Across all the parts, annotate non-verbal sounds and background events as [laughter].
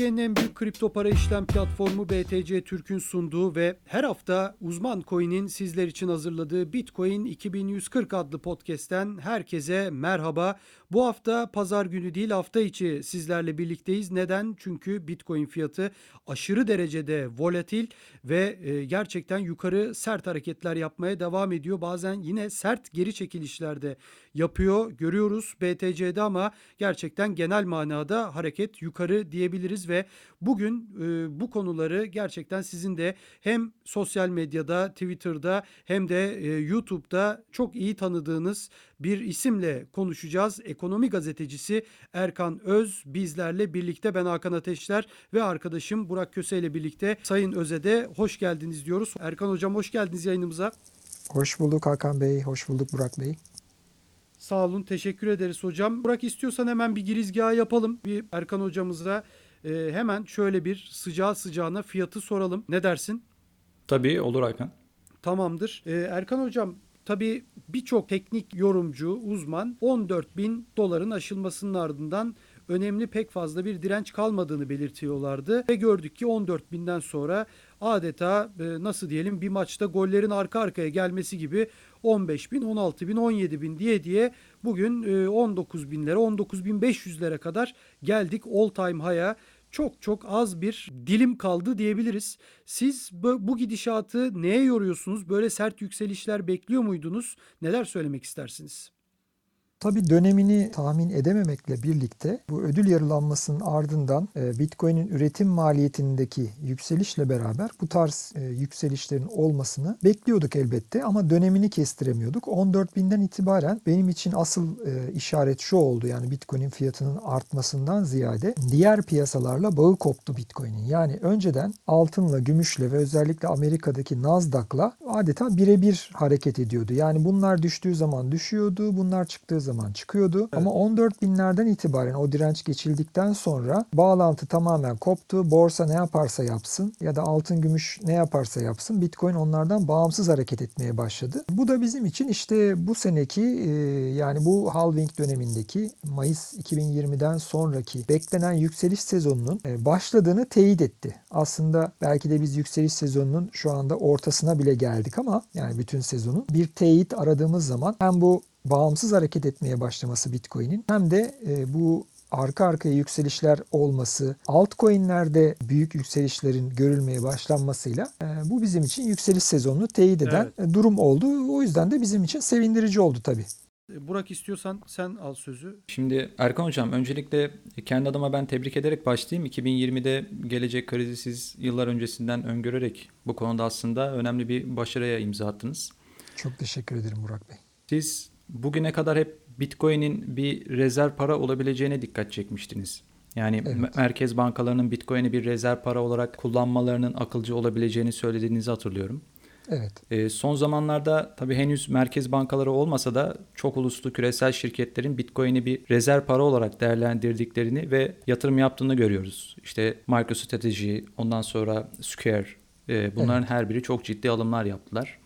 Türkiye'nin en büyük kripto para işlem platformu BTC Türk'ün sunduğu ve her hafta uzman coin'in sizler için hazırladığı Bitcoin 2140 adlı podcast'ten herkese merhaba. Bu hafta pazar günü değil hafta içi sizlerle birlikteyiz. Neden? Çünkü Bitcoin fiyatı aşırı derecede volatil ve e, gerçekten yukarı sert hareketler yapmaya devam ediyor. Bazen yine sert geri çekilişlerde yapıyor. Görüyoruz BTC'de ama gerçekten genel manada hareket yukarı diyebiliriz ve bugün e, bu konuları gerçekten sizin de hem sosyal medyada, Twitter'da hem de e, YouTube'da çok iyi tanıdığınız bir isimle konuşacağız. Ekonomi gazetecisi Erkan Öz bizlerle birlikte ben Hakan Ateşler ve arkadaşım Burak Köse ile birlikte Sayın Öz'e hoş geldiniz diyoruz. Erkan Hocam hoş geldiniz yayınımıza. Hoş bulduk Hakan Bey, hoş bulduk Burak Bey. Sağ olun, teşekkür ederiz hocam. Burak istiyorsan hemen bir girizgah yapalım. Bir Erkan hocamıza e, hemen şöyle bir sıcağı sıcağına fiyatı soralım. Ne dersin? Tabii olur Hakan. Tamamdır. E, Erkan hocam tabii birçok teknik yorumcu, uzman 14 bin doların aşılmasının ardından önemli pek fazla bir direnç kalmadığını belirtiyorlardı. Ve gördük ki 14 binden sonra adeta e, nasıl diyelim bir maçta gollerin arka arkaya gelmesi gibi 15 bin, 16 bin, 17 bin diye diye bugün 19 e, binlere, 19 bin 500'lere kadar geldik all time high'a çok çok az bir dilim kaldı diyebiliriz. Siz bu gidişatı neye yoruyorsunuz? Böyle sert yükselişler bekliyor muydunuz? Neler söylemek istersiniz? Tabii dönemini tahmin edememekle birlikte bu ödül yarılanmasının ardından e, Bitcoin'in üretim maliyetindeki yükselişle beraber bu tarz e, yükselişlerin olmasını bekliyorduk elbette ama dönemini kestiremiyorduk. 14 binden itibaren benim için asıl e, işaret şu oldu yani Bitcoin'in fiyatının artmasından ziyade diğer piyasalarla bağı koptu Bitcoin'in. Yani önceden altınla, gümüşle ve özellikle Amerika'daki Nasdaq'la adeta birebir hareket ediyordu. Yani bunlar düştüğü zaman düşüyordu, bunlar çıktığı zaman zaman çıkıyordu. Evet. Ama 14 binlerden itibaren o direnç geçildikten sonra bağlantı tamamen koptu. Borsa ne yaparsa yapsın ya da altın gümüş ne yaparsa yapsın Bitcoin onlardan bağımsız hareket etmeye başladı. Bu da bizim için işte bu seneki e, yani bu halving dönemindeki Mayıs 2020'den sonraki beklenen yükseliş sezonunun e, başladığını teyit etti. Aslında belki de biz yükseliş sezonunun şu anda ortasına bile geldik ama yani bütün sezonun bir teyit aradığımız zaman hem bu bağımsız hareket etmeye başlaması Bitcoin'in hem de e, bu arka arkaya yükselişler olması, altcoin'lerde büyük yükselişlerin görülmeye başlanmasıyla e, bu bizim için yükseliş sezonunu teyit eden evet. durum oldu. O yüzden de bizim için sevindirici oldu tabii. E, Burak istiyorsan sen al sözü. Şimdi Erkan Hocam öncelikle kendi adıma ben tebrik ederek başlayayım. 2020'de gelecek krizi siz yıllar öncesinden öngörerek bu konuda aslında önemli bir başarıya imza attınız. Çok teşekkür ederim Burak Bey. Siz bugüne kadar hep Bitcoin'in bir rezerv para olabileceğine dikkat çekmiştiniz. Yani evet. merkez bankalarının Bitcoin'i bir rezerv para olarak kullanmalarının akılcı olabileceğini söylediğinizi hatırlıyorum. Evet. E, son zamanlarda tabii henüz merkez bankaları olmasa da çok uluslu küresel şirketlerin Bitcoin'i bir rezerv para olarak değerlendirdiklerini ve yatırım yaptığını görüyoruz. İşte MicroStrategy, ondan sonra Square, e, bunların evet. her biri çok ciddi alımlar yaptılar.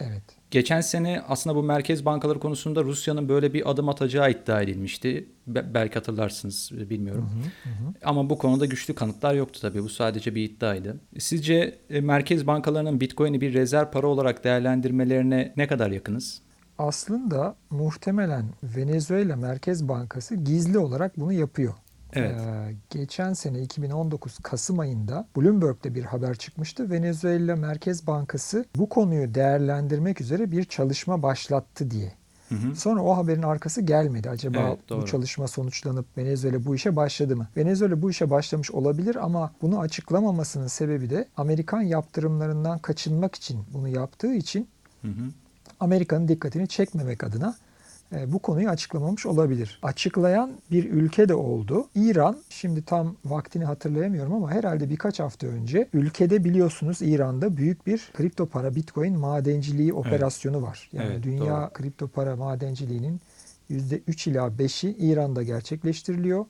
Evet. Geçen sene aslında bu merkez bankaları konusunda Rusya'nın böyle bir adım atacağı iddia edilmişti. Be- belki hatırlarsınız bilmiyorum. Hı hı hı. Ama bu konuda güçlü kanıtlar yoktu tabii. Bu sadece bir iddiaydı. Sizce e, merkez bankalarının Bitcoin'i bir rezerv para olarak değerlendirmelerine ne kadar yakınız? Aslında muhtemelen Venezuela Merkez Bankası gizli olarak bunu yapıyor. Evet. Ee, geçen sene 2019 Kasım ayında Bloomberg'de bir haber çıkmıştı. Venezuela Merkez Bankası bu konuyu değerlendirmek üzere bir çalışma başlattı diye. Hı hı. Sonra o haberin arkası gelmedi. Acaba evet, bu çalışma sonuçlanıp Venezuela bu işe başladı mı? Venezuela bu işe başlamış olabilir ama bunu açıklamamasının sebebi de Amerikan yaptırımlarından kaçınmak için bunu yaptığı için Amerika'nın dikkatini çekmemek adına bu konuyu açıklamamış olabilir. Açıklayan bir ülke de oldu. İran, şimdi tam vaktini hatırlayamıyorum ama herhalde birkaç hafta önce ülkede biliyorsunuz İran'da büyük bir kripto para Bitcoin madenciliği operasyonu evet. var. Yani evet, dünya doğru. kripto para madenciliğinin %3 ila 5'i İran'da gerçekleştiriliyor.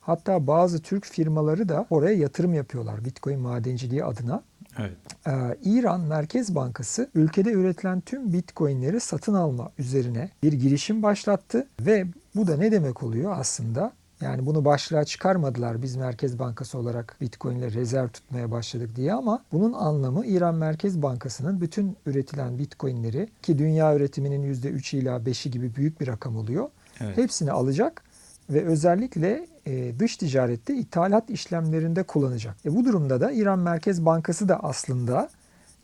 Hatta bazı Türk firmaları da oraya yatırım yapıyorlar Bitcoin madenciliği adına. Evet. Ee, İran Merkez Bankası ülkede üretilen tüm Bitcoin'leri satın alma üzerine bir girişim başlattı ve bu da ne demek oluyor aslında? Yani bunu başlığa çıkarmadılar biz Merkez Bankası olarak Bitcoin ile rezerv tutmaya başladık diye ama bunun anlamı İran Merkez Bankası'nın bütün üretilen Bitcoin'leri ki dünya üretiminin %3 ila 5'i gibi büyük bir rakam oluyor. Evet. Hepsini alacak ve özellikle e, dış ticarette ithalat işlemlerinde kullanacak. E, bu durumda da İran Merkez Bankası da aslında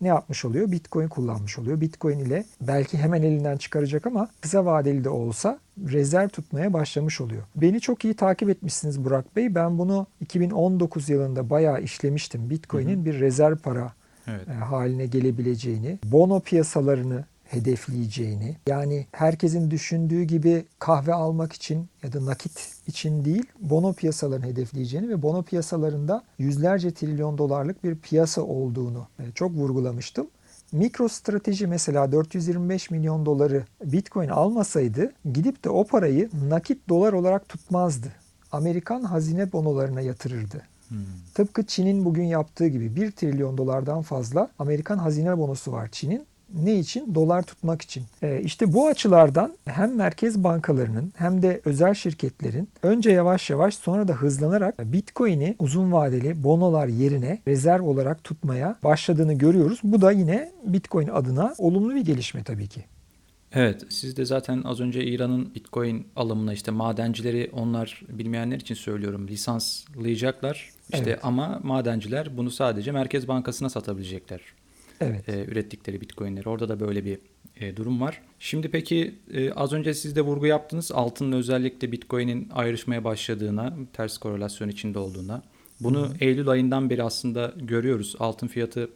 ne yapmış oluyor? Bitcoin kullanmış oluyor. Bitcoin ile belki hemen elinden çıkaracak ama kısa vadeli de olsa rezerv tutmaya başlamış oluyor. Beni çok iyi takip etmişsiniz Burak Bey. Ben bunu 2019 yılında bayağı işlemiştim. Bitcoin'in bir rezerv para Evet. e, haline gelebileceğini, bono piyasalarını hedefleyeceğini, yani herkesin düşündüğü gibi kahve almak için ya da nakit için değil, bono piyasalarını hedefleyeceğini ve bono piyasalarında yüzlerce trilyon dolarlık bir piyasa olduğunu e, çok vurgulamıştım. MicroStrateji mesela 425 milyon doları Bitcoin almasaydı gidip de o parayı nakit dolar olarak tutmazdı. Amerikan hazine bonolarına yatırırdı. Tıpkı Çin'in bugün yaptığı gibi 1 trilyon dolardan fazla Amerikan hazine bonosu var Çin'in. Ne için? Dolar tutmak için. Ee, işte bu açılardan hem merkez bankalarının hem de özel şirketlerin önce yavaş yavaş sonra da hızlanarak Bitcoin'i uzun vadeli bonolar yerine rezerv olarak tutmaya başladığını görüyoruz. Bu da yine Bitcoin adına olumlu bir gelişme tabii ki. Evet, siz de zaten az önce İran'ın Bitcoin alımına işte madencileri onlar bilmeyenler için söylüyorum lisanslayacaklar. İşte Evet. ama madenciler bunu sadece Merkez Bankası'na satabilecekler. Evet. e, ürettikleri Bitcoin'leri. Orada da böyle bir e, durum var. Şimdi peki e, az önce siz de vurgu yaptınız altının özellikle Bitcoin'in ayrışmaya başladığına, ters korelasyon içinde olduğuna. Bunu Eylül ayından beri aslında görüyoruz. Altın fiyatı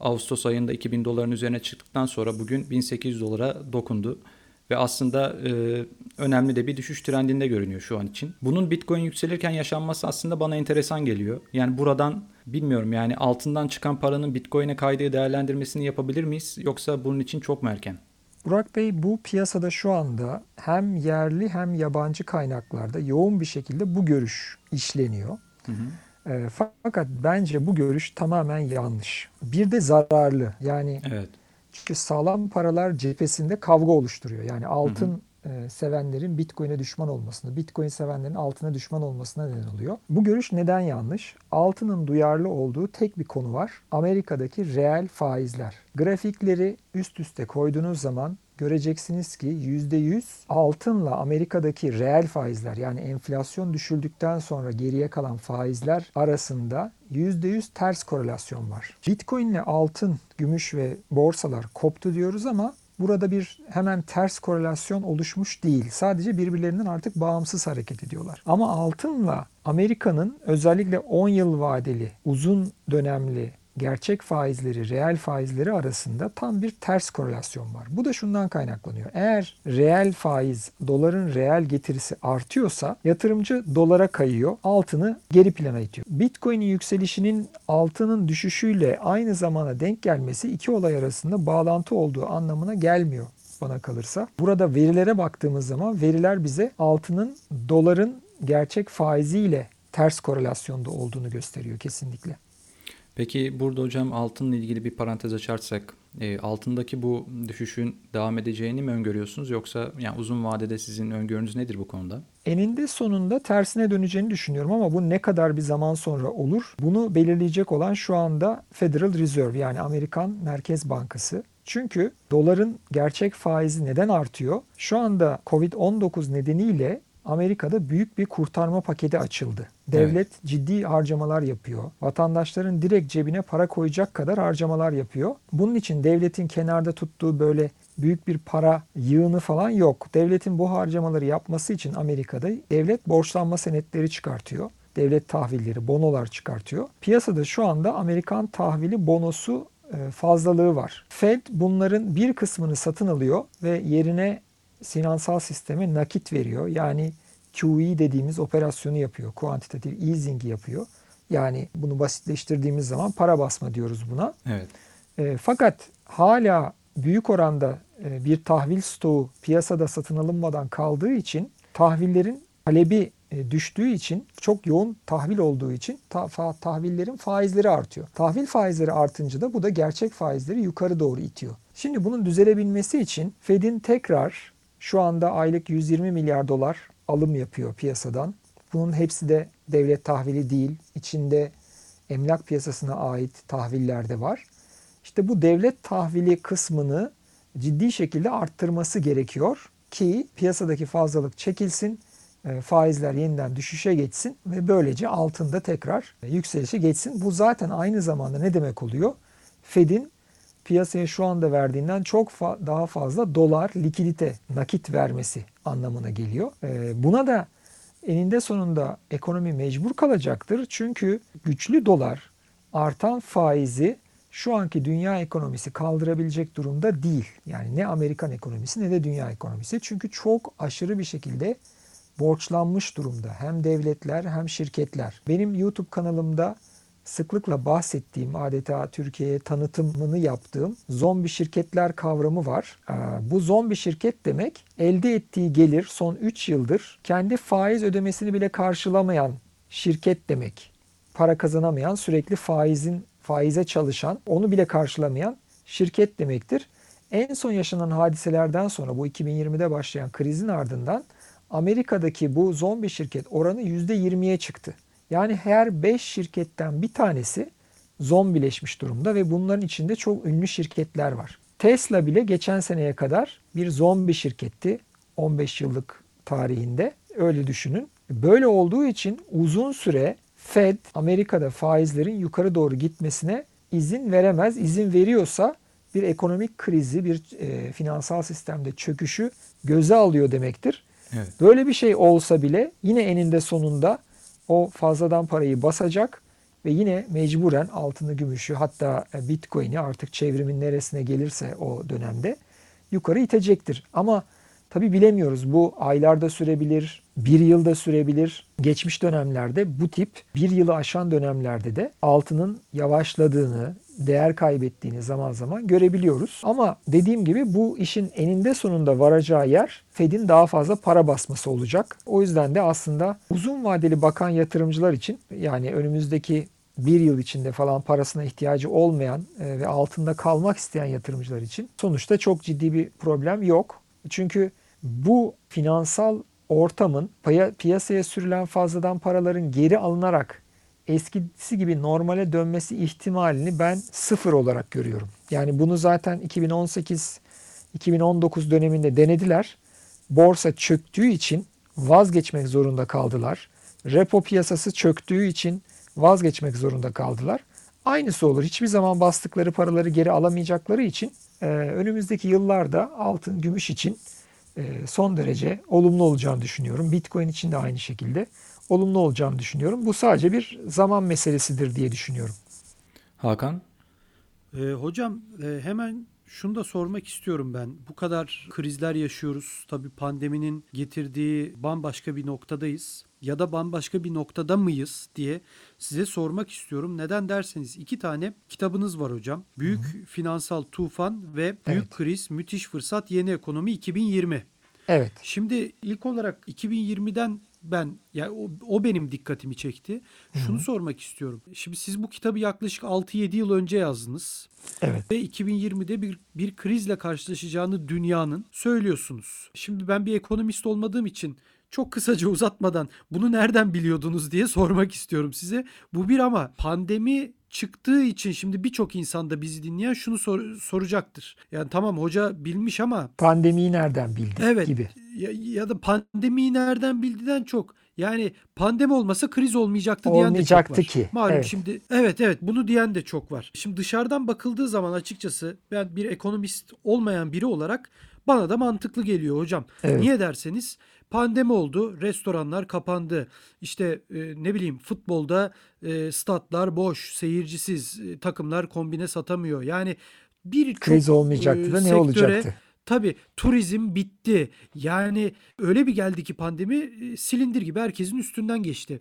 Ağustos ayında 2000 doların üzerine çıktıktan sonra bugün 1800 dolara dokundu. Ve aslında e, önemli de bir düşüş trendinde görünüyor şu an için. Bunun Bitcoin yükselirken yaşanması aslında bana enteresan geliyor. Yani buradan bilmiyorum yani altından çıkan paranın Bitcoin'e kaydığı değerlendirmesini yapabilir miyiz? Yoksa bunun için çok mu erken? Burak Bey bu piyasada şu anda hem yerli hem yabancı kaynaklarda yoğun bir şekilde bu görüş işleniyor. E, fakat bence bu görüş tamamen yanlış. Bir de zararlı. Yani Evet. çünkü sağlam paralar cephesinde kavga oluşturuyor. Yani altın e, sevenlerin Bitcoin'e düşman olmasına, Bitcoin sevenlerin altına düşman olmasına neden oluyor. Bu görüş neden yanlış? Altının duyarlı olduğu tek bir konu var. Amerika'daki reel faizler. Grafikleri üst üste koyduğunuz zaman göreceksiniz ki %100 altınla Amerika'daki reel faizler yani enflasyon düşüldükten sonra geriye kalan faizler arasında %100 ters korelasyon var. Bitcoin ile altın, gümüş ve borsalar koptu diyoruz ama burada bir hemen ters korelasyon oluşmuş değil. Sadece birbirlerinden artık bağımsız hareket ediyorlar. Ama altınla Amerika'nın özellikle 10 yıl vadeli, uzun dönemli gerçek faizleri, reel faizleri arasında tam bir ters korelasyon var. Bu da şundan kaynaklanıyor. Eğer reel faiz, doların reel getirisi artıyorsa yatırımcı dolara kayıyor, altını geri plana itiyor. Bitcoin'in yükselişinin altının düşüşüyle aynı zamana denk gelmesi iki olay arasında bağlantı olduğu anlamına gelmiyor bana kalırsa. Burada verilere baktığımız zaman veriler bize altının doların gerçek faiziyle ters korelasyonda olduğunu gösteriyor kesinlikle. Peki burada hocam altınla ilgili bir parantez açarsak e, altındaki bu düşüşün devam edeceğini mi öngörüyorsunuz yoksa yani uzun vadede sizin öngörünüz nedir bu konuda? Eninde sonunda tersine döneceğini düşünüyorum ama bu ne kadar bir zaman sonra olur? Bunu belirleyecek olan şu anda Federal Reserve yani Amerikan Merkez Bankası. Çünkü doların gerçek faizi neden artıyor? Şu anda Covid-19 nedeniyle Amerika'da büyük bir kurtarma paketi açıldı. Devlet ciddi harcamalar yapıyor. Vatandaşların direkt cebine para koyacak kadar harcamalar yapıyor. Bunun için devletin kenarda tuttuğu böyle büyük bir para yığını falan yok. Devletin bu harcamaları yapması için Amerika'da devlet borçlanma senetleri çıkartıyor. Devlet tahvilleri, bonolar çıkartıyor. Piyasada şu anda Amerikan tahvili bonosu e, fazlalığı var. Fed bunların bir kısmını satın alıyor ve yerine finansal sisteme nakit veriyor. Yani QE dediğimiz operasyonu yapıyor. Quantitative easing yapıyor. Yani bunu basitleştirdiğimiz zaman para basma diyoruz buna. Evet. E, fakat hala büyük oranda e, bir tahvil stoğu piyasada satın alınmadan kaldığı için tahvillerin talebi e, düştüğü için çok yoğun tahvil olduğu için ta, fa, tahvillerin faizleri artıyor. Tahvil faizleri artınca da bu da gerçek faizleri yukarı doğru itiyor. Şimdi bunun düzelebilmesi için Fed'in tekrar şu anda aylık 120 milyar dolar alım yapıyor piyasadan. Bunun hepsi de devlet tahvili değil. İçinde emlak piyasasına ait tahviller de var. İşte bu devlet tahvili kısmını ciddi şekilde arttırması gerekiyor ki piyasadaki fazlalık çekilsin, e, faizler yeniden düşüşe geçsin ve böylece altında tekrar yükselişe geçsin. Bu zaten aynı zamanda ne demek oluyor? Fed'in piyasaya şu anda verdiğinden çok fa- daha fazla dolar likidite, nakit vermesi anlamına geliyor. E, buna da eninde sonunda ekonomi mecbur kalacaktır. Çünkü güçlü dolar artan faizi şu anki dünya ekonomisi kaldırabilecek durumda değil. Yani ne Amerikan ekonomisi ne de dünya ekonomisi. Çünkü çok aşırı bir şekilde borçlanmış durumda. Hem devletler hem şirketler. Benim YouTube kanalımda sıklıkla bahsettiğim adeta Türkiye'ye tanıtımını yaptığım zombi şirketler kavramı var. Bu zombi şirket demek elde ettiği gelir son 3 yıldır kendi faiz ödemesini bile karşılamayan şirket demek. Para kazanamayan, sürekli faizin faize çalışan, onu bile karşılamayan şirket demektir. En son yaşanan hadiselerden sonra bu 2020'de başlayan krizin ardından Amerika'daki bu zombi şirket oranı %20'ye çıktı. Yani her 5 şirketten bir tanesi zombileşmiş durumda ve bunların içinde çok ünlü şirketler var. Tesla bile geçen seneye kadar bir zombi şirketti 15 yıllık tarihinde öyle düşünün. Böyle olduğu için uzun süre Fed Amerika'da faizlerin yukarı doğru gitmesine izin veremez. İzin veriyorsa bir ekonomik krizi, bir e, finansal sistemde çöküşü göze alıyor demektir. Evet. Böyle bir şey olsa bile yine eninde sonunda o fazladan parayı basacak ve yine mecburen altını, gümüşü hatta bitcoin'i artık çevrimin neresine gelirse o dönemde yukarı itecektir. Ama tabi bilemiyoruz bu aylarda sürebilir, bir yılda sürebilir. Geçmiş dönemlerde bu tip bir yılı aşan dönemlerde de altının yavaşladığını, değer kaybettiğini zaman zaman görebiliyoruz. Ama dediğim gibi bu işin eninde sonunda varacağı yer Fed'in daha fazla para basması olacak. O yüzden de aslında uzun vadeli bakan yatırımcılar için yani önümüzdeki bir yıl içinde falan parasına ihtiyacı olmayan e, ve altında kalmak isteyen yatırımcılar için sonuçta çok ciddi bir problem yok. Çünkü bu finansal ortamın piyasaya sürülen fazladan paraların geri alınarak eskisi gibi normale dönmesi ihtimalini ben sıfır olarak görüyorum. Yani bunu zaten 2018-2019 döneminde denediler. Borsa çöktüğü için vazgeçmek zorunda kaldılar. Repo piyasası çöktüğü için vazgeçmek zorunda kaldılar. Aynısı olur. Hiçbir zaman bastıkları paraları geri alamayacakları için e, önümüzdeki yıllarda altın, gümüş için e, son derece olumlu olacağını düşünüyorum. Bitcoin için de aynı şekilde olumlu olacağını düşünüyorum. Bu sadece bir zaman meselesidir diye düşünüyorum. Hakan? Ee, hocam e, hemen şunu da sormak istiyorum ben. Bu kadar krizler yaşıyoruz. Tabii pandeminin getirdiği bambaşka bir noktadayız. Ya da bambaşka bir noktada mıyız diye size sormak istiyorum. Neden derseniz iki tane kitabınız var hocam. Büyük Hı-hı. Finansal Tufan ve Büyük evet. Kriz, Müthiş Fırsat, Yeni Ekonomi 2020. Evet. Şimdi ilk olarak 2020'den ben yani o, o benim dikkatimi çekti. Şunu Hı-hı. sormak istiyorum. Şimdi siz bu kitabı yaklaşık 6-7 yıl önce yazdınız. Evet. Ve 2020'de bir bir krizle karşılaşacağını dünyanın söylüyorsunuz. Şimdi ben bir ekonomist olmadığım için çok kısaca uzatmadan bunu nereden biliyordunuz diye sormak istiyorum size. Bu bir ama pandemi çıktığı için şimdi birçok insan da bizi dinleyen şunu sor, soracaktır. Yani tamam hoca bilmiş ama pandemiyi nereden bildi evet, gibi. Ya, ya da pandemiyi nereden bildiğinden çok yani pandemi olmasa kriz olmayacaktı diyen Olmayacaktı de çok var. ki. Malum evet. şimdi evet evet bunu diyen de çok var. Şimdi dışarıdan bakıldığı zaman açıkçası ben bir ekonomist olmayan biri olarak bana da mantıklı geliyor hocam. Evet. Niye derseniz Pandemi oldu, restoranlar kapandı. İşte e, ne bileyim futbolda e, statlar boş, seyircisiz, e, takımlar kombine satamıyor. Yani bir kriz olmayacaktı e, da ne sektöre, olacaktı? Tabii turizm bitti. Yani öyle bir geldi ki pandemi e, silindir gibi herkesin üstünden geçti.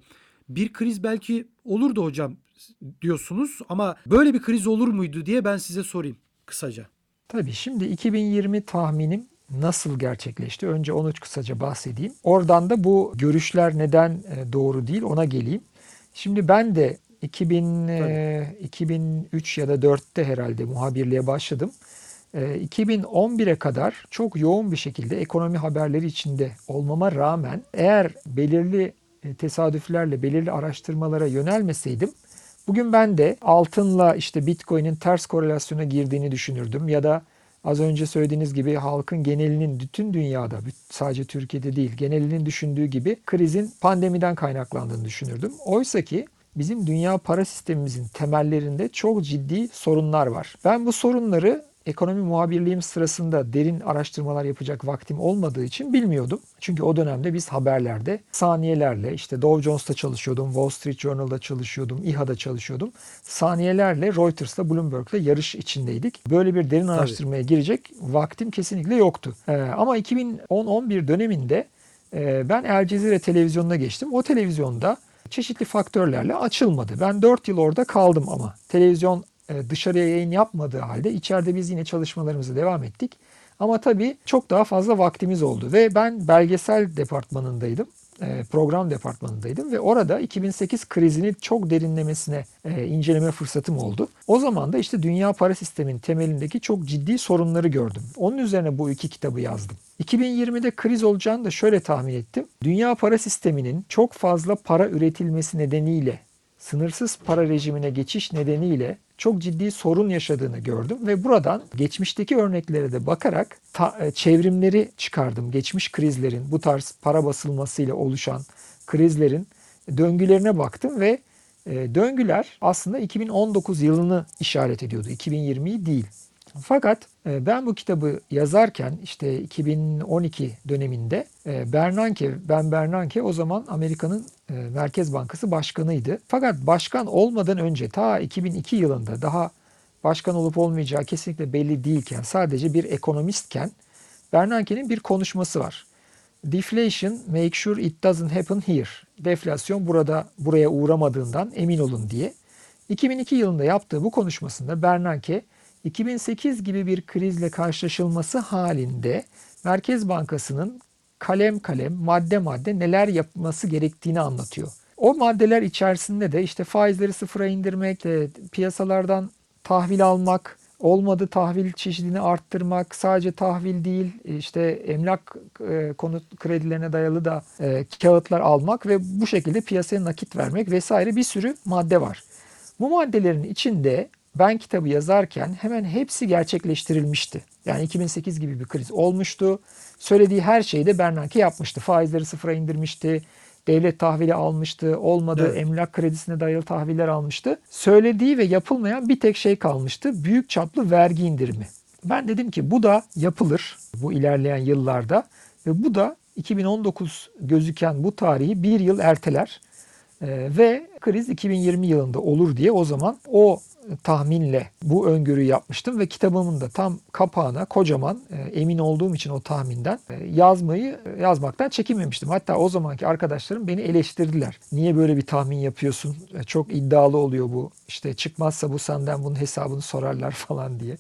Bir kriz belki olurdu hocam diyorsunuz ama böyle bir kriz olur muydu diye ben size sorayım kısaca. Tabii şimdi 2020 tahminim nasıl gerçekleşti? Önce onu kısaca bahsedeyim. Oradan da bu görüşler neden e, doğru değil ona geleyim. Şimdi ben de 2000 e, 2003 ya da 4'te herhalde muhabirliğe başladım. E, 2011'e kadar çok yoğun bir şekilde ekonomi haberleri içinde olmama rağmen eğer belirli e, tesadüflerle belirli araştırmalara yönelmeseydim bugün ben de altınla işte Bitcoin'in ters korelasyona girdiğini düşünürdüm ya da az önce söylediğiniz gibi halkın genelinin bütün dünyada sadece Türkiye'de değil genelinin düşündüğü gibi krizin pandemiden kaynaklandığını düşünürdüm. Oysa ki bizim dünya para sistemimizin temellerinde çok ciddi sorunlar var. Ben bu sorunları ekonomi muhabirliğim sırasında derin araştırmalar yapacak vaktim olmadığı için bilmiyordum. Çünkü o dönemde biz haberlerde saniyelerle işte Dow Jones'ta çalışıyordum, Wall Street Journal'da çalışıyordum, İHA'da çalışıyordum. Saniyelerle Reuters'la Bloomberg'la yarış içindeydik. Böyle bir derin araştırmaya Tabii. girecek vaktim kesinlikle yoktu. Ee, ama 2010-11 döneminde e, ben El Cezire televizyonuna geçtim. O televizyonda çeşitli faktörlerle açılmadı. Ben 4 yıl orada kaldım ama televizyon dışarıya yayın yapmadığı halde içeride biz yine çalışmalarımızı devam ettik. Ama tabii çok daha fazla vaktimiz oldu ve ben belgesel departmanındaydım. E, program departmanındaydım ve orada 2008 krizini çok derinlemesine e, inceleme fırsatım oldu. O zaman da işte dünya para sisteminin temelindeki çok ciddi sorunları gördüm. Onun üzerine bu iki kitabı yazdım. 2020'de kriz olacağını da şöyle tahmin ettim. Dünya para sisteminin çok fazla para üretilmesi nedeniyle sınırsız para rejimine geçiş nedeniyle çok ciddi sorun yaşadığını gördüm ve buradan geçmişteki örneklere de bakarak ta, e, çevrimleri çıkardım. Geçmiş krizlerin bu tarz para basılmasıyla oluşan krizlerin döngülerine baktım ve e, döngüler aslında 2019 yılını işaret ediyordu. 2020'yi değil. Fakat e, ben bu kitabı yazarken işte 2012 döneminde e, Bernanke, Ben Bernanke o zaman Amerika'nın e, Merkez Bankası başkanıydı. Fakat başkan olmadan önce ta 2002 yılında daha başkan olup olmayacağı kesinlikle belli değilken sadece bir ekonomistken Bernanke'nin bir konuşması var. Deflation make sure it doesn't happen here. Deflasyon burada buraya uğramadığından emin olun diye. 2002 yılında yaptığı bu konuşmasında Bernanke 2008 gibi bir krizle karşılaşılması halinde Merkez Bankası'nın kalem kalem, madde madde neler yapması gerektiğini anlatıyor. O maddeler içerisinde de işte faizleri sıfıra indirmek, piyasalardan tahvil almak, olmadı tahvil çeşidini arttırmak, sadece tahvil değil işte emlak e, konut kredilerine dayalı da e, kağıtlar almak ve bu şekilde piyasaya nakit vermek vesaire bir sürü madde var. Bu maddelerin içinde ben kitabı yazarken hemen hepsi gerçekleştirilmişti. Yani 2008 gibi bir kriz olmuştu. Söylediği her şeyi de Bernanke yapmıştı. Faizleri sıfıra indirmişti. Devlet tahvili almıştı. Olmadı evet. emlak kredisine dayalı tahviller almıştı. Söylediği ve yapılmayan bir tek şey kalmıştı. Büyük çaplı vergi indirimi. Ben dedim ki bu da yapılır bu ilerleyen yıllarda ve bu da 2019 gözüken bu tarihi bir yıl erteler. Ee, ve kriz 2020 yılında olur diye o zaman o tahminle bu öngörüyü yapmıştım ve kitabımın da tam kapağına kocaman e, emin olduğum için o tahminden e, yazmayı yazmaktan çekinmemiştim. Hatta o zamanki arkadaşlarım beni eleştirdiler. Niye böyle bir tahmin yapıyorsun? E, çok iddialı oluyor bu. İşte çıkmazsa bu senden bunun hesabını sorarlar [laughs] falan diye.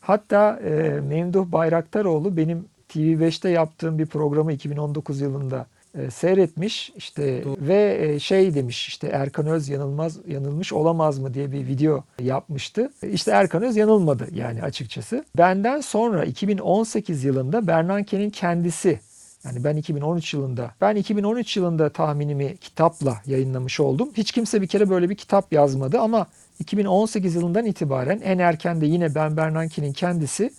Hatta e, Memduh Bayraktaroğlu benim TV5'te yaptığım bir programı 2019 yılında e, seyretmiş işte Doğru. ve e, şey demiş işte Erkan Öz yanılmaz yanılmış olamaz mı diye bir video yapmıştı. İşte Erkan Öz yanılmadı yani açıkçası. Benden sonra 2018 yılında Bernanke'nin kendisi yani ben 2013 yılında, ben 2013 yılında tahminimi kitapla yayınlamış oldum. Hiç kimse bir kere böyle bir kitap yazmadı ama 2018 yılından itibaren en erken de yine Ben Bernanke'nin kendisi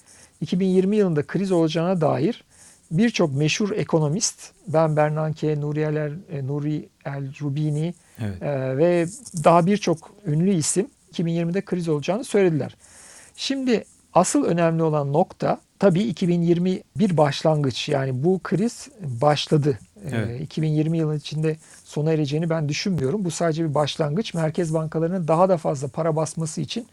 2020 yılında kriz olacağına dair birçok meşhur ekonomist, Ben Bernanke, Nuri El, e, Nuri El Rubini evet. e, ve daha birçok ünlü isim 2020'de kriz olacağını söylediler. Şimdi asıl önemli olan nokta tabii 2020 bir başlangıç. Yani bu kriz başladı. E, evet. E, 2020 yılı içinde sona ereceğini ben düşünmüyorum. Bu sadece bir başlangıç. Merkez bankalarının daha da fazla para basması için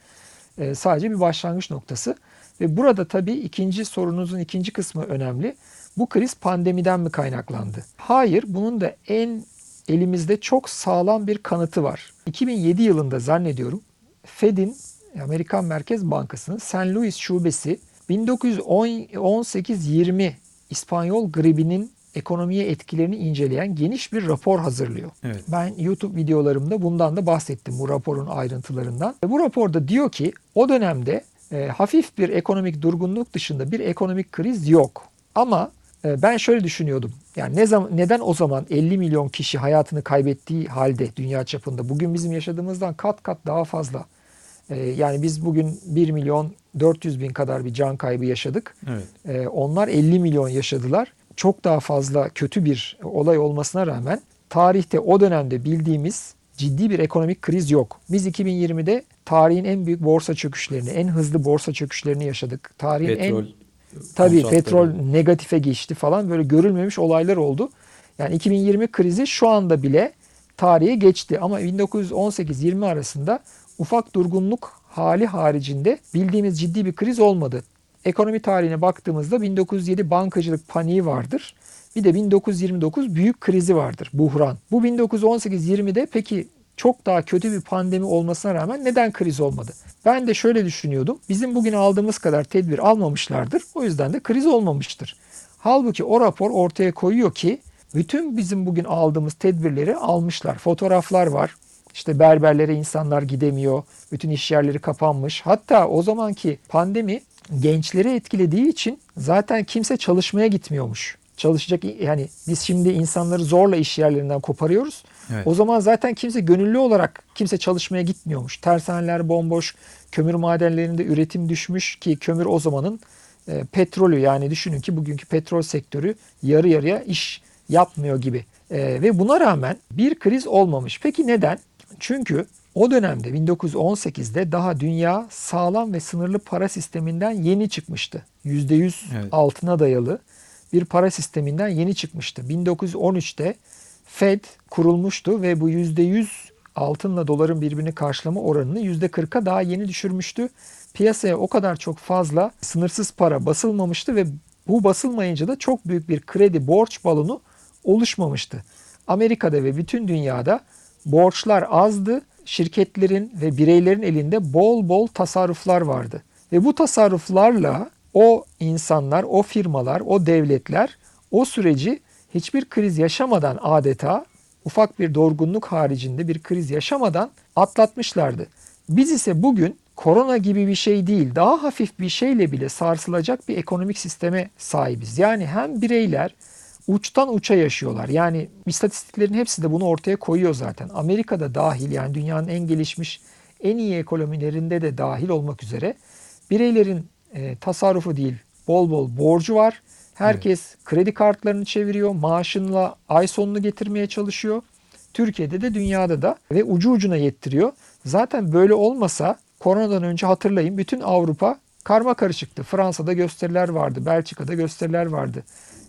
e, sadece bir başlangıç noktası. Ve burada tabii ikinci sorunuzun ikinci kısmı önemli. Bu kriz pandemiden mi kaynaklandı? Hayır, bunun da en elimizde çok sağlam bir kanıtı var. 2007 yılında zannediyorum Fed'in Amerikan Merkez Bankası'nın St. Louis şubesi 1918-20 İspanyol gribinin ekonomiye etkilerini inceleyen geniş bir rapor hazırlıyor. Evet. Ben YouTube videolarımda bundan da bahsettim bu raporun ayrıntılarından. Bu raporda diyor ki o dönemde e, hafif bir ekonomik durgunluk dışında bir ekonomik kriz yok. Ama ben şöyle düşünüyordum. Yani ne zaman neden o zaman 50 milyon kişi hayatını kaybettiği halde dünya çapında bugün bizim yaşadığımızdan kat kat daha fazla. E, yani biz bugün 1 milyon 400 bin kadar bir can kaybı yaşadık. Evet. E, onlar 50 milyon yaşadılar. Çok daha fazla kötü bir olay olmasına rağmen tarihte o dönemde bildiğimiz ciddi bir ekonomik kriz yok. Biz 2020'de tarihin en büyük borsa çöküşlerini, en hızlı borsa çöküşlerini yaşadık. Tarihin Petrol en Tabii petrol negatife geçti falan böyle görülmemiş olaylar oldu. Yani 2020 krizi şu anda bile tarihe geçti ama 1918-20 arasında ufak durgunluk hali haricinde bildiğimiz ciddi bir kriz olmadı. Ekonomi tarihine baktığımızda 1907 bankacılık paniği vardır. Bir de 1929 büyük krizi vardır, buhran. Bu 1918-20'de peki çok daha kötü bir pandemi olmasına rağmen neden kriz olmadı? Ben de şöyle düşünüyordum. Bizim bugün aldığımız kadar tedbir almamışlardır. O yüzden de kriz olmamıştır. Halbuki o rapor ortaya koyuyor ki bütün bizim bugün aldığımız tedbirleri almışlar. Fotoğraflar var. İşte berberlere insanlar gidemiyor. Bütün iş yerleri kapanmış. Hatta o zamanki pandemi gençleri etkilediği için zaten kimse çalışmaya gitmiyormuş. Çalışacak yani biz şimdi insanları zorla iş yerlerinden koparıyoruz. Evet. O zaman zaten kimse gönüllü olarak kimse çalışmaya gitmiyormuş. Tersaneler bomboş, kömür madenlerinde üretim düşmüş ki kömür o zamanın e, petrolü yani düşünün ki bugünkü petrol sektörü yarı yarıya iş yapmıyor gibi. E, ve buna rağmen bir kriz olmamış. Peki neden? Çünkü o dönemde 1918'de daha dünya sağlam ve sınırlı para sisteminden yeni çıkmıştı. %100 Evet. altına dayalı bir para sisteminden yeni çıkmıştı. 1913'te Fed kurulmuştu ve bu %100 altınla doların birbirini karşılama oranını %40'a daha yeni düşürmüştü. Piyasaya o kadar çok fazla sınırsız para basılmamıştı ve bu basılmayınca da çok büyük bir kredi borç balonu oluşmamıştı. Amerika'da ve bütün dünyada borçlar azdı. Şirketlerin ve bireylerin elinde bol bol tasarruflar vardı. Ve bu tasarruflarla o insanlar, o firmalar, o devletler o süreci hiçbir kriz yaşamadan adeta ufak bir dorgunluk haricinde bir kriz yaşamadan atlatmışlardı. Biz ise bugün korona gibi bir şey değil, daha hafif bir şeyle bile sarsılacak bir ekonomik sisteme sahibiz. Yani hem bireyler uçtan uça yaşıyorlar. Yani istatistiklerin hepsi de bunu ortaya koyuyor zaten. Amerika'da dahil yani dünyanın en gelişmiş, en iyi ekonomilerinde de dahil olmak üzere bireylerin e, tasarrufu değil, bol bol borcu var. Herkes kredi kartlarını çeviriyor, maaşınla ay sonunu getirmeye çalışıyor. Türkiye'de de dünyada da ve ucu ucuna yettiriyor. Zaten böyle olmasa koronadan önce hatırlayın bütün Avrupa karma karışıktı. Fransa'da gösteriler vardı, Belçika'da gösteriler vardı.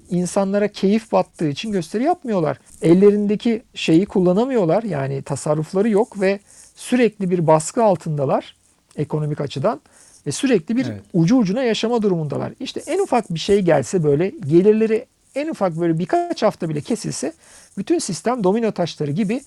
İnsanlara keyif battığı için gösteri yapmıyorlar. Ellerindeki şeyi kullanamıyorlar yani tasarrufları yok ve sürekli bir baskı altındalar ekonomik açıdan ve sürekli bir Evet. ucu ucuna yaşama durumundalar. İşte en ufak bir şey gelse böyle gelirleri en ufak böyle birkaç hafta bile kesilse bütün sistem domino taşları gibi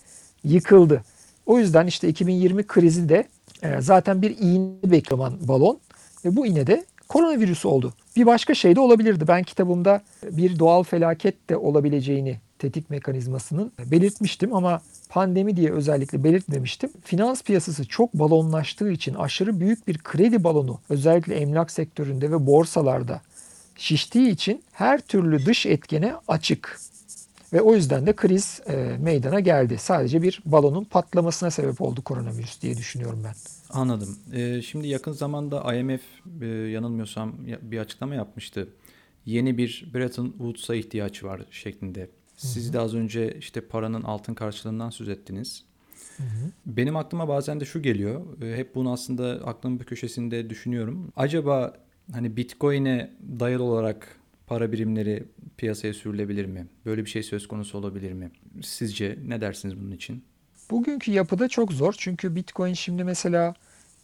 yıkıldı. O yüzden işte 2020 krizi de e, zaten bir iğne beklemen balon ve bu iğne de koronavirüsü oldu. Bir başka şey de olabilirdi. Ben kitabımda bir doğal felaket de olabileceğini tetik mekanizmasının belirtmiştim ama pandemi diye özellikle belirtmemiştim. Finans piyasası çok balonlaştığı için aşırı büyük bir kredi balonu özellikle emlak sektöründe ve borsalarda şiştiği için her türlü dış etkene açık. Ve o yüzden de kriz e, meydana geldi. Sadece bir balonun patlamasına sebep oldu koronavirüs diye düşünüyorum ben. Anladım. Ee, şimdi yakın zamanda IMF e, yanılmıyorsam ya- bir açıklama yapmıştı. Yeni bir Bretton Woods'a ihtiyaç var şeklinde. Siz de az önce işte paranın altın karşılığından söz ettiniz. Benim aklıma bazen de şu geliyor. e, Hep bunu aslında aklımın bir köşesinde düşünüyorum. Acaba hani Bitcoin'e dayalı olarak para birimleri piyasaya sürülebilir mi? Böyle bir şey söz konusu olabilir mi? Sizce ne dersiniz bunun için? Bugünkü yapıda çok zor çünkü Bitcoin şimdi mesela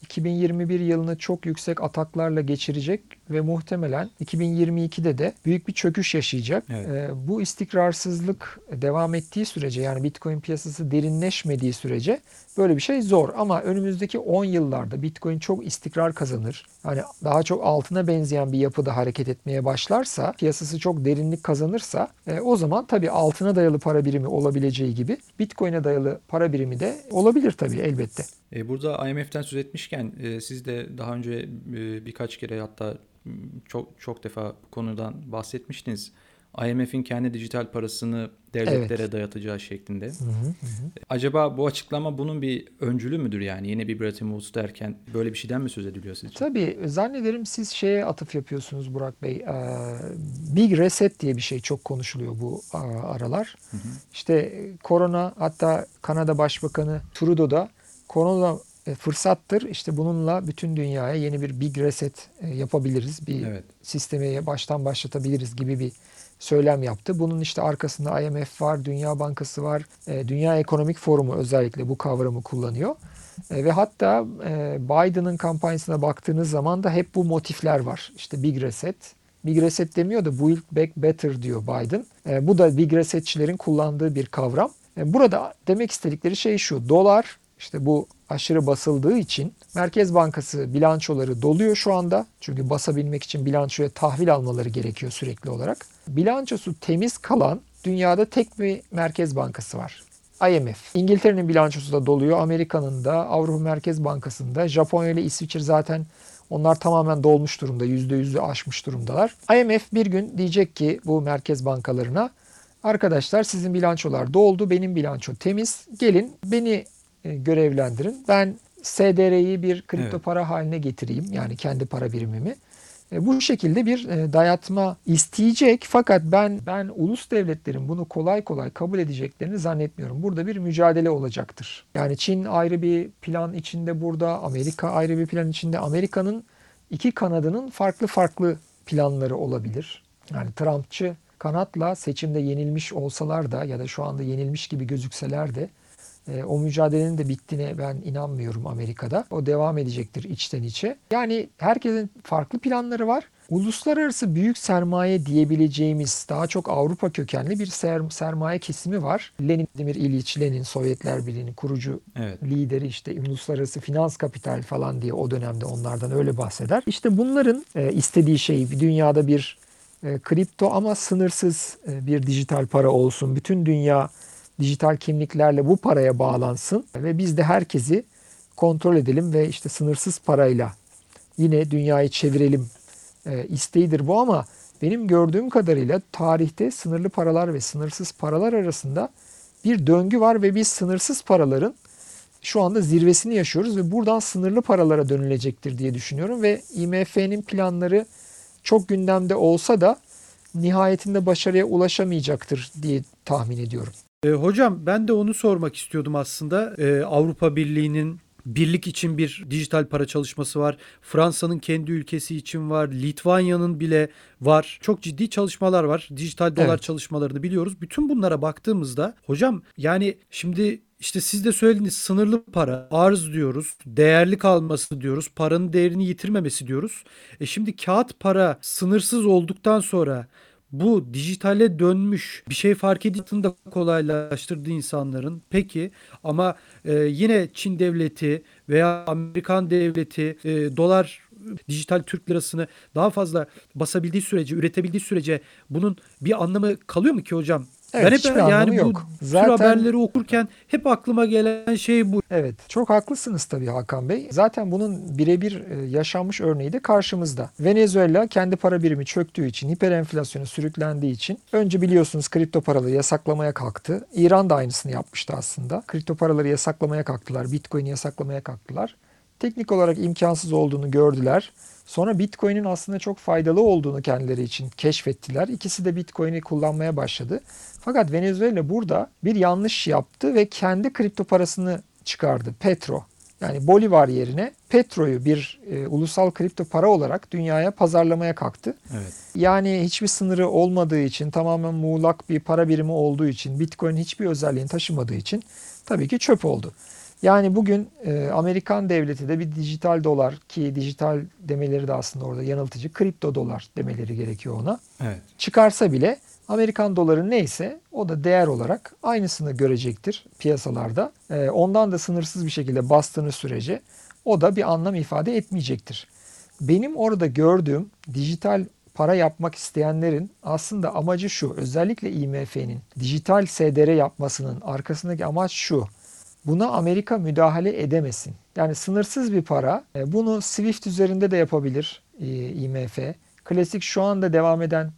2021 yılını çok yüksek ataklarla geçirecek ve muhtemelen 2022'de de büyük bir çöküş yaşayacak. Evet. Ee, bu istikrarsızlık devam ettiği sürece yani Bitcoin piyasası derinleşmediği sürece böyle bir şey zor. Ama önümüzdeki 10 yıllarda Bitcoin çok istikrar kazanır. Yani daha çok altına benzeyen bir yapıda hareket etmeye başlarsa, piyasası çok derinlik kazanırsa e, o zaman tabii altına dayalı para birimi olabileceği gibi Bitcoin'e dayalı para birimi de olabilir tabii elbette. E, burada IMF'den söz etmişken e, siz de daha önce e, birkaç kere hatta çok çok defa bu konudan bahsetmiştiniz. IMF'in kendi dijital parasını devletlere Evet. dayatacağı şeklinde. Acaba bu açıklama bunun bir öncülü müdür yani? Yeni bir Bretton Woods derken böyle bir şeyden mi söz ediliyor sizce? Tabii zannederim siz şeye atıf yapıyorsunuz Burak Bey. Big Reset diye bir şey çok konuşuluyor bu aralar. İşte e, korona hatta Kanada Başbakanı Trudeau da korona e, fırsattır. İşte bununla bütün dünyaya yeni bir Big Reset e, yapabiliriz. Bir Evet. sistemi baştan başlatabiliriz gibi bir söylem yaptı. Bunun işte arkasında IMF var, Dünya Bankası var, e, Dünya Ekonomik Forumu özellikle bu kavramı kullanıyor. Ve hatta Biden'ın kampanyasına baktığınız zaman da hep bu motifler var. İşte Big Reset. Big Reset demiyor da Build Back Better diyor Biden. Bu da Big Resetçilerin kullandığı bir kavram. Burada demek istedikleri şey şu. Dolar işte bu aşırı basıldığı için Merkez Bankası bilançoları doluyor şu anda. Çünkü basabilmek için bilançoya tahvil almaları gerekiyor sürekli olarak. Bilançosu temiz kalan dünyada tek bir Merkez Bankası var. IMF. İngiltere'nin bilançosu da doluyor. Amerika'nın da, Avrupa Merkez Bankası'nda, Japonya ile İsviçre zaten onlar tamamen dolmuş durumda. %100'ü aşmış durumdalar. IMF bir gün diyecek ki bu merkez bankalarına arkadaşlar sizin bilançolar doldu, benim bilanço temiz. Gelin beni görevlendirin. Ben SDR'yi bir kripto Evet. para haline getireyim. Yani kendi para birimimi. E, Bu şekilde bir e, dayatma isteyecek fakat ben ben ulus devletlerin bunu kolay kolay kabul edeceklerini zannetmiyorum. Burada bir mücadele olacaktır. Yani Çin ayrı bir plan içinde burada, Amerika ayrı bir plan içinde. Amerika'nın iki kanadının farklı farklı planları olabilir. Yani Trumpçı kanatla seçimde yenilmiş olsalar da ya da şu anda yenilmiş gibi gözükseler de e, o mücadelenin de bittiğine ben inanmıyorum Amerika'da. O devam edecektir içten içe. Yani herkesin farklı planları var. Uluslararası büyük sermaye diyebileceğimiz daha çok Avrupa kökenli bir ser- sermaye kesimi var. Lenin, Demir İliç Lenin, Sovyetler Birliği'nin kurucu Evet. lideri işte uluslararası finans kapital falan diye o dönemde onlardan öyle bahseder. İşte bunların e, istediği şey dünyada bir e, kripto ama sınırsız e, bir dijital para olsun. Bütün dünya dijital kimliklerle bu paraya bağlansın ve biz de herkesi kontrol edelim ve işte sınırsız parayla yine dünyayı çevirelim e, isteğidir bu ama benim gördüğüm kadarıyla tarihte sınırlı paralar ve sınırsız paralar arasında bir döngü var ve biz sınırsız paraların şu anda zirvesini yaşıyoruz ve buradan sınırlı paralara dönülecektir diye düşünüyorum ve IMF'nin planları çok gündemde olsa da nihayetinde başarıya ulaşamayacaktır diye tahmin ediyorum. E, hocam ben de onu sormak istiyordum aslında. E, Avrupa Birliği'nin birlik için bir dijital para çalışması var. Fransa'nın kendi ülkesi için var. Litvanya'nın bile var. Çok ciddi çalışmalar var. Dijital dolar Evet. çalışmalarını biliyoruz. Bütün bunlara baktığımızda hocam yani şimdi işte siz de söylediniz sınırlı para, arz diyoruz, değerli kalması diyoruz, paranın değerini yitirmemesi diyoruz. E şimdi kağıt para sınırsız olduktan sonra bu dijitale dönmüş bir şey fark edildiğini da kolaylaştırdı insanların. Peki ama e, yine Çin devleti veya Amerikan devleti e, dolar dijital Türk lirasını daha fazla basabildiği sürece, üretebildiği sürece bunun bir anlamı kalıyor mu ki hocam? Evet, ben hep yani bu yok. Zaten- haberleri okurken hep aklıma gelen şey bu. Evet, çok haklısınız tabii Hakan Bey. Zaten bunun birebir e, yaşanmış örneği de karşımızda. Venezuela kendi para birimi çöktüğü için, hiperenflasyona sürüklendiği için önce biliyorsunuz kripto paraları yasaklamaya kalktı. İran da aynısını yapmıştı aslında. Kripto paraları yasaklamaya kalktılar, Bitcoin'i yasaklamaya kalktılar. Teknik olarak imkansız olduğunu gördüler. Sonra Bitcoin'in aslında çok faydalı olduğunu kendileri için keşfettiler. İkisi de Bitcoin'i kullanmaya başladı. Fakat Venezuela burada bir yanlış yaptı ve kendi kripto parasını çıkardı. Petro. Yani Bolivar yerine Petro'yu bir e, ulusal kripto para olarak dünyaya pazarlamaya kalktı. Evet. Yani hiçbir sınırı olmadığı için, tamamen muğlak bir para birimi olduğu için, Bitcoin hiçbir özelliğini taşımadığı için tabii ki çöp oldu. Yani bugün e, Amerikan devleti de bir dijital dolar ki dijital demeleri de aslında orada yanıltıcı, kripto dolar demeleri gerekiyor ona. Evet. Çıkarsa bile Amerikan doları neyse o da değer olarak aynısını görecektir piyasalarda. E, ondan da sınırsız bir şekilde bastığınız sürece o da bir anlam ifade etmeyecektir. Benim orada gördüğüm dijital para yapmak isteyenlerin aslında amacı şu. Özellikle IMF'nin dijital SDR yapmasının arkasındaki amaç şu. Buna Amerika müdahale edemesin. Yani sınırsız bir para. E, Bunu Swift üzerinde de yapabilir e, IMF. Klasik şu anda devam eden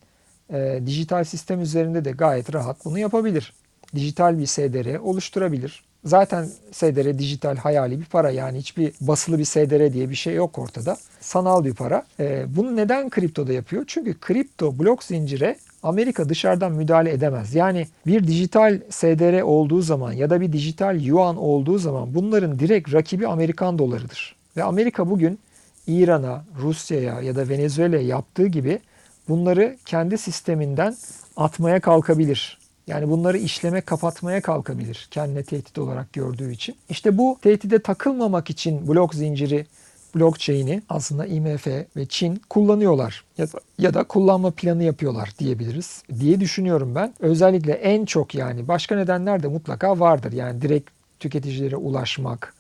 e, dijital sistem üzerinde de gayet rahat bunu yapabilir. Dijital bir SDR oluşturabilir. Zaten SDR dijital hayali bir para yani hiçbir basılı bir SDR diye bir şey yok ortada. Sanal bir para. E, bunu neden kriptoda yapıyor? Çünkü kripto blok zincire Amerika dışarıdan müdahale edemez. Yani bir dijital SDR olduğu zaman ya da bir dijital yuan olduğu zaman bunların direkt rakibi Amerikan dolarıdır. Ve Amerika bugün İran'a, Rusya'ya ya da Venezuela'ya yaptığı gibi bunları kendi sisteminden atmaya kalkabilir. Yani bunları işleme kapatmaya kalkabilir kendine tehdit olarak gördüğü için. İşte bu tehdide takılmamak için blok zinciri blockchain'i aslında IMF ve Çin kullanıyorlar ya da, ya da kullanma planı yapıyorlar diyebiliriz diye düşünüyorum ben. Özellikle en çok yani başka nedenler de mutlaka vardır. Yani direkt tüketicilere ulaşmak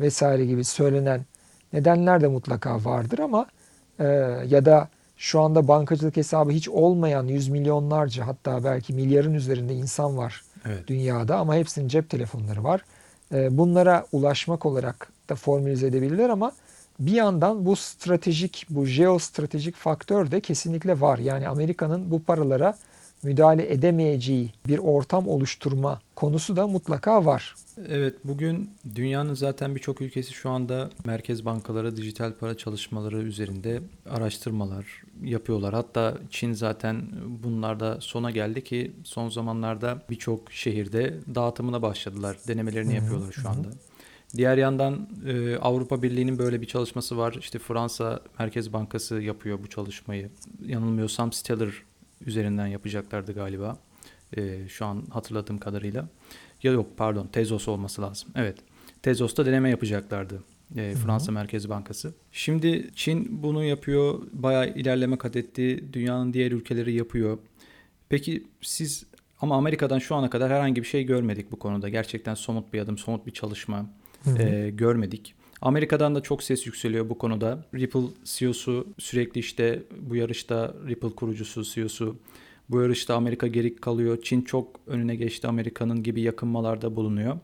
vesaire gibi söylenen nedenler de mutlaka vardır ama e, ya da şu anda bankacılık hesabı hiç olmayan yüz milyonlarca hatta belki milyarın üzerinde insan var evet. dünyada ama hepsinin cep telefonları var. E, bunlara ulaşmak olarak da formülize edebilirler ama bir yandan bu stratejik, bu jeostratejik faktör de kesinlikle var. Yani Amerika'nın bu paralara müdahale edemeyeceği bir ortam oluşturma konusu da mutlaka var. Evet bugün dünyanın zaten birçok ülkesi şu anda merkez bankaları dijital para çalışmaları üzerinde araştırmalar yapıyorlar. Hatta Çin zaten bunlarda sona geldi ki son zamanlarda birçok şehirde dağıtımına başladılar. Denemelerini yapıyorlar şu anda. Diğer yandan e, Avrupa Birliği'nin böyle bir çalışması var. İşte Fransa Merkez Bankası yapıyor bu çalışmayı. Yanılmıyorsam Stellar üzerinden yapacaklardı galiba. E, şu an hatırladığım kadarıyla. Ya yok pardon Tezos olması lazım. Evet. Tezos'ta deneme yapacaklardı. E, Fransa Hı-hı. Merkez Bankası. Şimdi Çin bunu yapıyor. Bayağı ilerleme kat etti. Dünyanın diğer ülkeleri yapıyor. Peki siz ama Amerika'dan şu ana kadar herhangi bir şey görmedik bu konuda. Gerçekten somut bir adım, somut bir çalışma e, görmedik. Amerika'dan da çok ses yükseliyor bu konuda. Ripple CEO'su sürekli işte bu yarışta Ripple kurucusu CEO'su bu yarışta Amerika geri kalıyor. Çin çok önüne geçti Amerika'nın gibi yakınmalarda bulunuyor.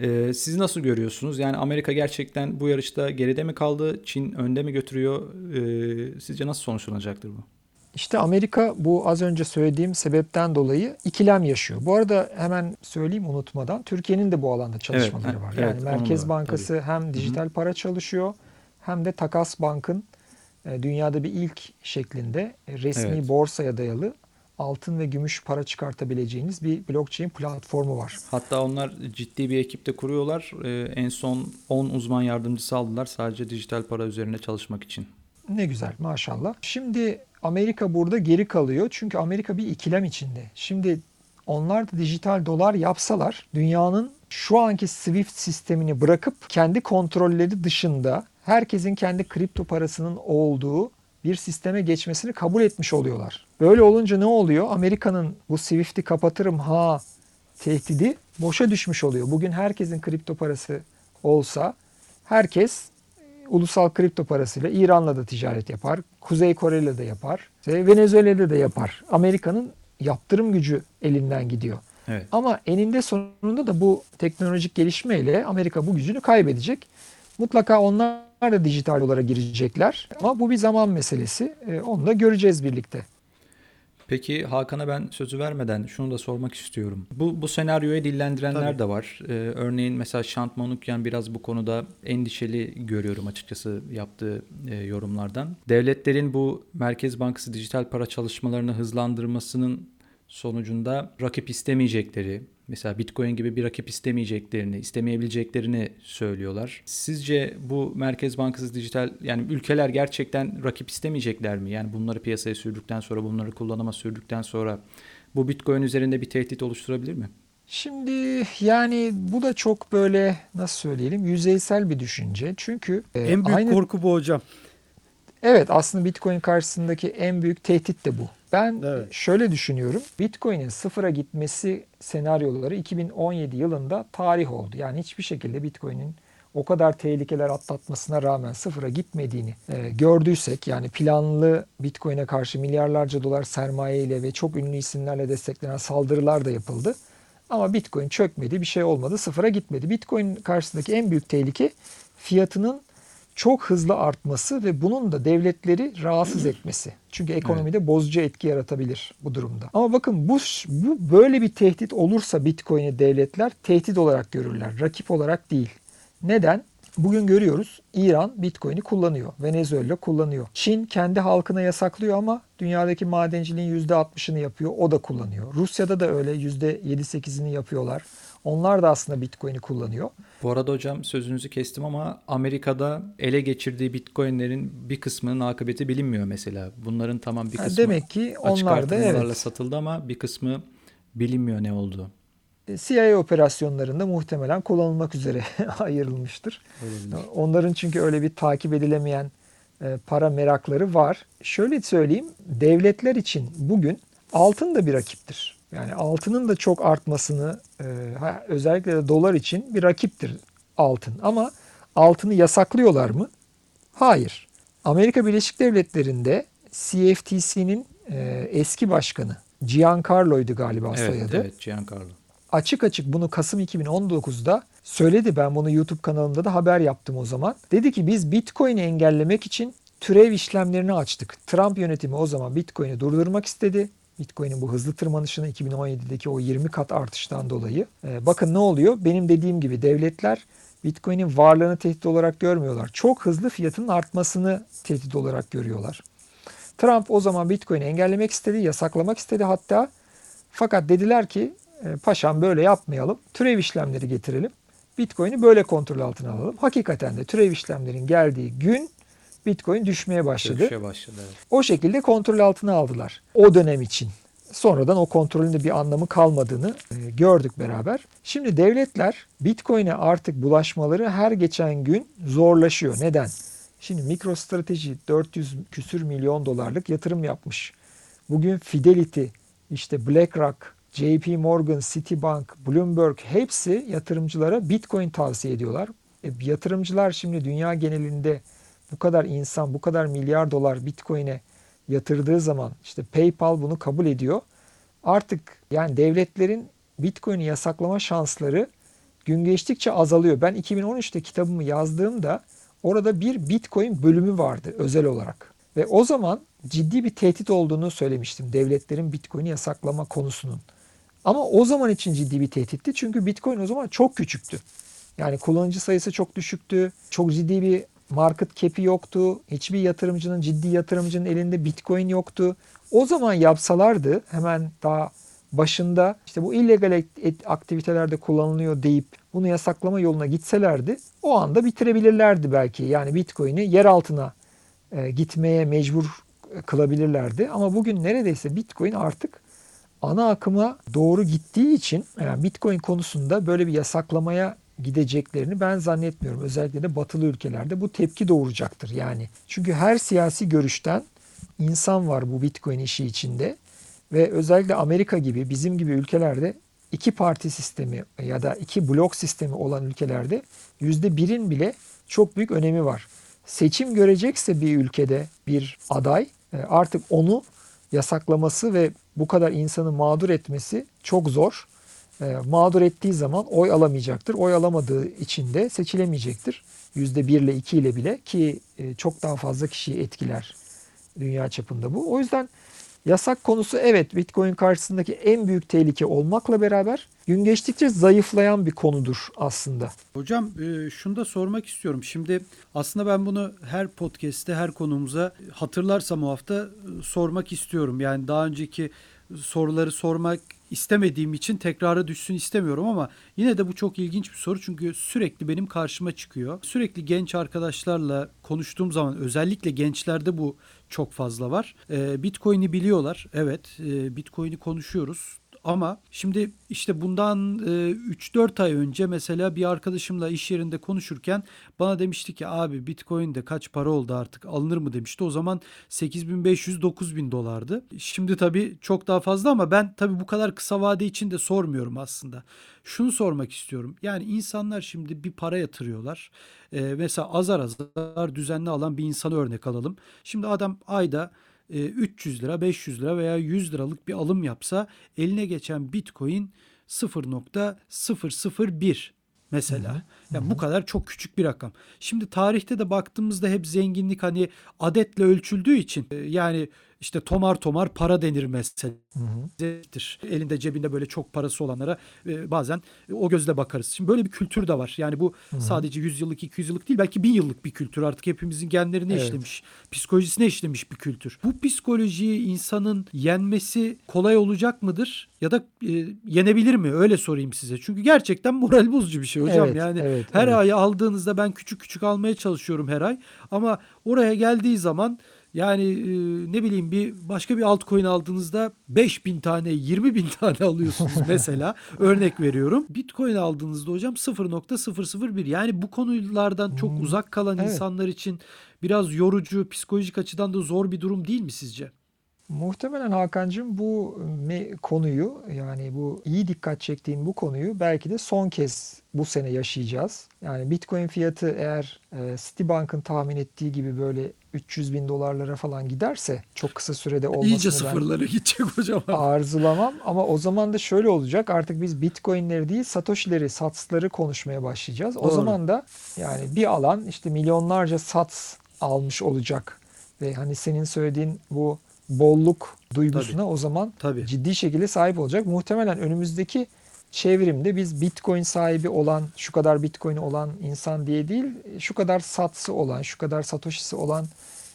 Ee, siz nasıl görüyorsunuz? Yani Amerika gerçekten bu yarışta geride mi kaldı? Çin önde mi götürüyor? Ee, sizce nasıl sonuçlanacaktır bu? İşte Amerika bu az önce söylediğim sebepten dolayı ikilem yaşıyor. Bu arada hemen söyleyeyim unutmadan Türkiye'nin de bu alanda çalışmaları evet, var. Yani evet, Merkez Bankası tabii. hem dijital Hı-hı. para çalışıyor hem de Takas Bank'ın e, dünyada bir ilk şeklinde e, resmi evet. borsaya dayalı altın ve gümüş para çıkartabileceğiniz bir blockchain platformu var. Hatta onlar ciddi bir ekipte kuruyorlar. Ee, en son 10 uzman yardımcısı aldılar sadece dijital para üzerine çalışmak için. Ne güzel maşallah. Şimdi Amerika burada geri kalıyor. Çünkü Amerika bir ikilem içinde. Şimdi onlar da dijital dolar yapsalar dünyanın şu anki SWIFT sistemini bırakıp kendi kontrolleri dışında herkesin kendi kripto parasının olduğu bir sisteme geçmesini kabul etmiş oluyorlar. Böyle olunca ne oluyor? Amerika'nın bu SWIFT'i kapatırım ha tehdidi boşa düşmüş oluyor. Bugün herkesin kripto parası olsa herkes ulusal kripto parasıyla İran'la da ticaret yapar. Kuzey Kore'yle de yapar. Venezuela'da da yapar. Amerika'nın yaptırım gücü elinden gidiyor. Evet. Ama eninde sonunda da bu teknolojik gelişmeyle Amerika bu gücünü kaybedecek. Mutlaka onlar da dijital olarak girecekler. Ama bu bir zaman meselesi. Ee, onu da göreceğiz birlikte. Peki Hakan'a ben sözü vermeden şunu da sormak istiyorum. Bu, bu senaryoyu dillendirenler Tabii. de var. Ee, örneğin mesela Şant Manukyan biraz bu konuda endişeli görüyorum açıkçası yaptığı e, yorumlardan. Devletlerin bu Merkez Bankası dijital para çalışmalarını hızlandırmasının sonucunda rakip istemeyecekleri, mesela Bitcoin gibi bir rakip istemeyeceklerini, istemeyebileceklerini söylüyorlar. Sizce bu Merkez Bankası dijital yani ülkeler gerçekten rakip istemeyecekler mi? Yani bunları piyasaya sürdükten sonra, bunları kullanıma sürdükten sonra bu Bitcoin üzerinde bir tehdit oluşturabilir mi? Şimdi yani bu da çok böyle nasıl söyleyelim yüzeysel bir düşünce. Çünkü e, en büyük aynı... korku bu hocam. Evet aslında Bitcoin karşısındaki en büyük tehdit de bu. Ben evet. şöyle düşünüyorum. Bitcoin'in sıfıra gitmesi senaryoları 2017 yılında tarih oldu. Yani hiçbir şekilde Bitcoin'in o kadar tehlikeler atlatmasına rağmen sıfıra gitmediğini e, gördüysek yani planlı Bitcoin'e karşı milyarlarca dolar sermaye ile ve çok ünlü isimlerle desteklenen saldırılar da yapıldı. Ama Bitcoin çökmedi, bir şey olmadı, sıfıra gitmedi. Bitcoin karşısındaki en büyük tehlike fiyatının çok hızlı artması ve bunun da devletleri rahatsız etmesi. Çünkü ekonomide bozucu etki yaratabilir bu durumda. Ama bakın bu, bu böyle bir tehdit olursa Bitcoin'i devletler tehdit olarak görürler. Rakip olarak değil. Neden? Bugün görüyoruz İran Bitcoin'i kullanıyor. Venezuela kullanıyor. Çin kendi halkına yasaklıyor ama dünyadaki madenciliğin %60'ını yapıyor. O da kullanıyor. Rusya'da da öyle %7-8'ini yapıyorlar. Onlar da aslında Bitcoin'i kullanıyor. Bu arada hocam sözünüzü kestim ama Amerika'da ele geçirdiği Bitcoin'lerin bir kısmının akıbeti bilinmiyor mesela. Bunların tamam bir kısmı demek ki onlar da evet. satıldı ama bir kısmı bilinmiyor ne olduğu. E, CIA operasyonlarında muhtemelen kullanılmak üzere [laughs] ayrılmıştır. Olabilir. Onların çünkü öyle bir takip edilemeyen e, para merakları var. Şöyle söyleyeyim, devletler için bugün altın da bir rakiptir. Yani altının da çok artmasını e, özellikle de dolar için bir rakiptir altın. Ama altını yasaklıyorlar mı? Hayır. Amerika Birleşik Devletleri'nde CFTC'nin e, eski başkanı Giancarlo'ydu galiba Evet, soyadı evet Giancarlo. açık açık bunu Kasım 2019'da söyledi. Ben bunu YouTube kanalımda da haber yaptım o zaman. Dedi ki biz Bitcoin'i engellemek için türev işlemlerini açtık. Trump yönetimi o zaman Bitcoin'i durdurmak istedi. Bitcoin'in bu hızlı tırmanışını 2017'deki o 20 kat artıştan dolayı. Ee, bakın ne oluyor? Benim dediğim gibi devletler Bitcoin'in varlığını tehdit olarak görmüyorlar. Çok hızlı fiyatının artmasını tehdit olarak görüyorlar. Trump o zaman Bitcoin'i engellemek istedi, yasaklamak istedi hatta. Fakat dediler ki e, paşam böyle yapmayalım. Türev işlemleri getirelim. Bitcoin'i böyle kontrol altına alalım. Hakikaten de türev işlemlerin geldiği gün Bitcoin düşmeye başladı. Düşüşe başladı. Evet. O şekilde kontrol altına aldılar. O dönem için. Sonradan o kontrolün de bir anlamı kalmadığını e, gördük beraber. Şimdi devletler Bitcoin'e artık bulaşmaları her geçen gün zorlaşıyor. Neden? Şimdi MicroStrategy 400 küsür milyon dolarlık yatırım yapmış. Bugün Fidelity, işte BlackRock, JP Morgan, Citibank, Bloomberg hepsi yatırımcılara Bitcoin tavsiye ediyorlar. E, yatırımcılar şimdi dünya genelinde bu kadar insan, bu kadar milyar dolar Bitcoin'e yatırdığı zaman işte PayPal bunu kabul ediyor. Artık yani devletlerin Bitcoin'i yasaklama şansları gün geçtikçe azalıyor. Ben 2013'te kitabımı yazdığımda orada bir Bitcoin bölümü vardı özel olarak. Ve o zaman ciddi bir tehdit olduğunu söylemiştim devletlerin Bitcoin'i yasaklama konusunun. Ama o zaman için ciddi bir tehditti çünkü Bitcoin o zaman çok küçüktü. Yani kullanıcı sayısı çok düşüktü. Çok ciddi bir market cap'i yoktu. Hiçbir yatırımcının, ciddi yatırımcının elinde Bitcoin yoktu. O zaman yapsalardı hemen daha başında işte bu illegal aktivitelerde kullanılıyor deyip bunu yasaklama yoluna gitselerdi o anda bitirebilirlerdi belki. Yani Bitcoin'i yer altına e, gitmeye mecbur kılabilirlerdi. Ama bugün neredeyse Bitcoin artık ana akıma doğru gittiği için yani Bitcoin konusunda böyle bir yasaklamaya gideceklerini ben zannetmiyorum. Özellikle de batılı ülkelerde bu tepki doğuracaktır yani. Çünkü her siyasi görüşten insan var bu Bitcoin işi içinde ve özellikle Amerika gibi bizim gibi ülkelerde iki parti sistemi ya da iki blok sistemi olan ülkelerde yüzde birin bile çok büyük önemi var. Seçim görecekse bir ülkede bir aday artık onu yasaklaması ve bu kadar insanı mağdur etmesi çok zor. E, mağdur ettiği zaman oy alamayacaktır. Oy alamadığı için de seçilemeyecektir. %1 ile 2 ile bile ki e, çok daha fazla kişiyi etkiler dünya çapında bu. O yüzden yasak konusu evet Bitcoin karşısındaki en büyük tehlike olmakla beraber gün geçtikçe zayıflayan bir konudur aslında. Hocam e, şunu da sormak istiyorum. Şimdi aslında ben bunu her podcast'te her konumuza hatırlarsam o hafta e, sormak istiyorum. Yani daha önceki soruları sormak istemediğim için tekrara düşsün istemiyorum ama yine de bu çok ilginç bir soru çünkü sürekli benim karşıma çıkıyor. Sürekli genç arkadaşlarla konuştuğum zaman özellikle gençlerde bu çok fazla var. Bitcoin'i biliyorlar. Evet, Bitcoin'i konuşuyoruz. Ama şimdi işte bundan 3-4 ay önce mesela bir arkadaşımla iş yerinde konuşurken bana demişti ki abi Bitcoin de kaç para oldu artık alınır mı demişti. O zaman 8500-9000 dolardı. Şimdi tabii çok daha fazla ama ben tabii bu kadar kısa vade için de sormuyorum aslında. Şunu sormak istiyorum. Yani insanlar şimdi bir para yatırıyorlar. Ee, mesela azar azar düzenli alan bir insanı örnek alalım. Şimdi adam ayda 300 lira, 500 lira veya 100 liralık bir alım yapsa eline geçen Bitcoin 0.001 mesela. Hı Yani bu kadar çok küçük bir rakam. Şimdi tarihte de baktığımızda hep zenginlik hani adetle ölçüldüğü için e, yani işte tomar tomar para denir mesela. Elinde cebinde böyle çok parası olanlara e, bazen o gözle bakarız. Şimdi böyle bir kültür de var. Yani bu hı hı. sadece 100 yıllık 200 yıllık değil belki 1000 yıllık bir kültür. Artık hepimizin genlerine evet. işlemiş. Psikolojisine işlemiş bir kültür. Bu psikolojiyi insanın yenmesi kolay olacak mıdır? Ya da e, yenebilir mi? Öyle sorayım size. Çünkü gerçekten moral bozucu bir şey hocam. Evet, yani evet, her evet. ay aldığınızda ben küçük küçük almaya çalışıyorum her ay. Ama oraya geldiği zaman yani e, ne bileyim bir başka bir altcoin aldığınızda 5000 tane 20 bin tane [laughs] alıyorsunuz [laughs] mesela örnek veriyorum. Bitcoin aldığınızda hocam 0.001 yani bu konulardan çok hmm. uzak kalan evet. insanlar için biraz yorucu psikolojik açıdan da zor bir durum değil mi sizce? Muhtemelen Hakan'cığım bu konuyu yani bu iyi dikkat çektiğin bu konuyu belki de son kez bu sene yaşayacağız. Yani Bitcoin fiyatı eğer e, Citibank'ın tahmin ettiği gibi böyle 300 bin dolarlara falan giderse çok kısa sürede olmasını İyice sıfırlara gidecek hocam. [laughs] Arzulamam ama o zaman da şöyle olacak artık biz Bitcoin'leri değil Satoshi'leri, satsları konuşmaya başlayacağız. Doğru. O zaman da yani bir alan işte milyonlarca sats almış olacak ve hani senin söylediğin bu bolluk duygusuna Tabii. o zaman Tabii. ciddi şekilde sahip olacak. Muhtemelen önümüzdeki çevrimde biz Bitcoin sahibi olan, şu kadar Bitcoin olan insan diye değil, şu kadar satsı olan, şu kadar Satoshi'si olan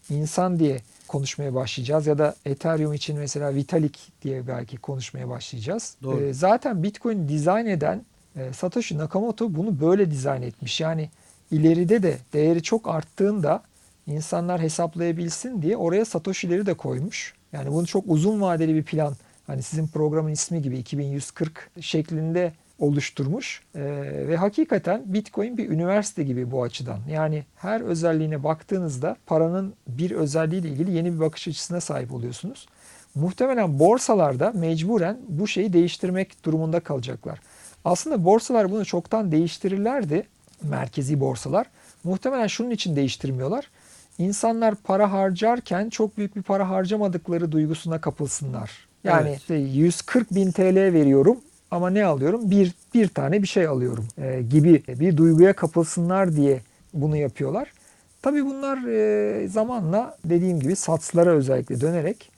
insan diye konuşmaya başlayacağız. Ya da Ethereum için mesela Vitalik diye belki konuşmaya başlayacağız. Doğru. Ee, zaten Bitcoin dizayn eden e, Satoshi Nakamoto bunu böyle dizayn etmiş. Yani ileride de değeri çok arttığında insanlar hesaplayabilsin diye oraya Satoshi'leri de koymuş. Yani bunu çok uzun vadeli bir plan. Hani sizin programın ismi gibi 2140 şeklinde oluşturmuş. Ee, ve hakikaten Bitcoin bir üniversite gibi bu açıdan. Yani her özelliğine baktığınızda paranın bir özelliğiyle ilgili yeni bir bakış açısına sahip oluyorsunuz. Muhtemelen borsalarda mecburen bu şeyi değiştirmek durumunda kalacaklar. Aslında borsalar bunu çoktan değiştirirlerdi. Merkezi borsalar. Muhtemelen şunun için değiştirmiyorlar. İnsanlar para harcarken çok büyük bir para harcamadıkları duygusuna kapılsınlar. Yani evet. işte 140 bin TL veriyorum ama ne alıyorum? Bir, bir tane bir şey alıyorum e, gibi bir duyguya kapılsınlar diye bunu yapıyorlar. Tabii bunlar e, zamanla dediğim gibi satslara özellikle dönerek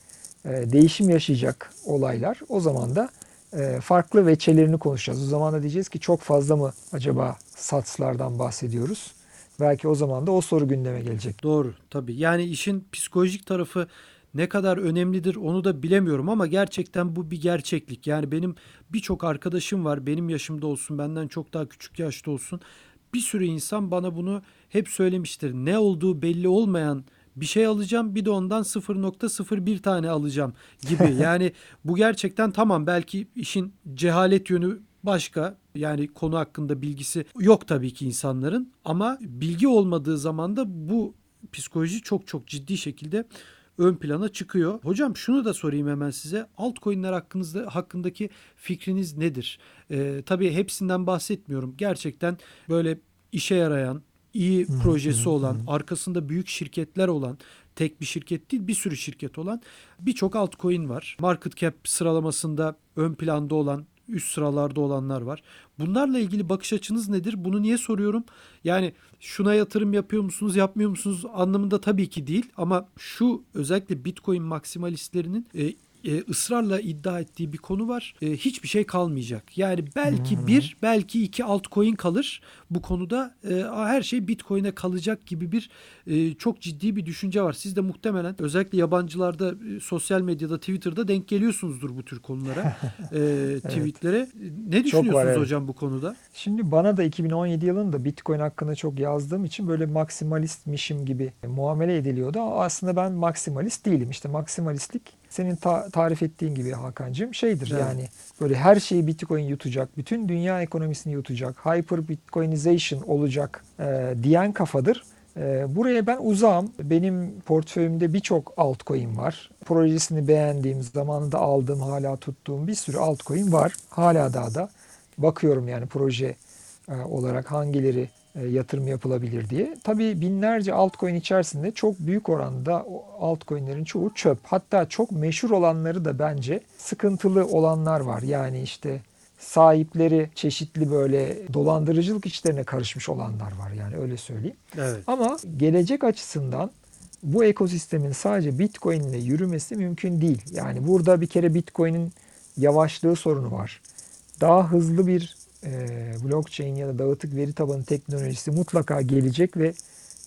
e, değişim yaşayacak olaylar. O zaman da e, farklı veçelerini konuşacağız. O zaman da diyeceğiz ki çok fazla mı acaba satslardan bahsediyoruz? Belki o zaman da o soru gündeme gelecek. Doğru tabii. Yani işin psikolojik tarafı ne kadar önemlidir onu da bilemiyorum ama gerçekten bu bir gerçeklik. Yani benim birçok arkadaşım var benim yaşımda olsun benden çok daha küçük yaşta olsun. Bir sürü insan bana bunu hep söylemiştir. Ne olduğu belli olmayan bir şey alacağım bir de ondan 0.01 tane alacağım gibi. [laughs] Yani bu gerçekten tamam belki işin cehalet yönü başka yani konu hakkında bilgisi yok tabii ki insanların ama bilgi olmadığı zaman da bu psikoloji çok çok ciddi şekilde ön plana çıkıyor. Hocam şunu da sorayım hemen size. Altcoin'ler hakkınızda hakkındaki fikriniz nedir? Ee, tabii hepsinden bahsetmiyorum. Gerçekten böyle işe yarayan, iyi projesi olan, arkasında büyük şirketler olan, tek bir şirket değil bir sürü şirket olan birçok altcoin var. Market cap sıralamasında ön planda olan üst sıralarda olanlar var. Bunlarla ilgili bakış açınız nedir? Bunu niye soruyorum? Yani şuna yatırım yapıyor musunuz, yapmıyor musunuz anlamında tabii ki değil ama şu özellikle Bitcoin maksimalistlerinin e, e, ısrarla iddia ettiği bir konu var. E, hiçbir şey kalmayacak. Yani belki hmm. bir, belki iki altcoin kalır bu konuda. E, her şey Bitcoin'e kalacak gibi bir e, çok ciddi bir düşünce var. Siz de muhtemelen özellikle yabancılarda, e, sosyal medyada, Twitter'da denk geliyorsunuzdur bu tür konulara, [laughs] e, tweetlere. evet. Ne düşünüyorsunuz var, evet. hocam bu konuda? Şimdi bana da 2017 yılında Bitcoin hakkında çok yazdığım için böyle maksimalistmişim gibi muamele ediliyordu. Aslında ben maksimalist değilim. İşte maksimalistlik senin ta- tarif ettiğin gibi Hakan'cığım şeydir evet. yani böyle her şeyi Bitcoin yutacak, bütün dünya ekonomisini yutacak, hyper Bitcoinization olacak e, diyen kafadır. E, buraya ben uzağım. Benim portföyümde birçok altcoin var. Projesini beğendiğim, zamanında aldığım, hala tuttuğum bir sürü altcoin var. Hala daha da bakıyorum yani proje e, olarak hangileri yatırım yapılabilir diye. Tabii binlerce altcoin içerisinde çok büyük oranda altcoin'lerin çoğu çöp. Hatta çok meşhur olanları da bence sıkıntılı olanlar var. Yani işte sahipleri çeşitli böyle dolandırıcılık işlerine karışmış olanlar var yani öyle söyleyeyim. Evet. Ama gelecek açısından bu ekosistemin sadece Bitcoin ile yürümesi mümkün değil. Yani burada bir kere Bitcoin'in yavaşlığı sorunu var. Daha hızlı bir e, blockchain ya da dağıtık veri tabanı teknolojisi mutlaka gelecek ve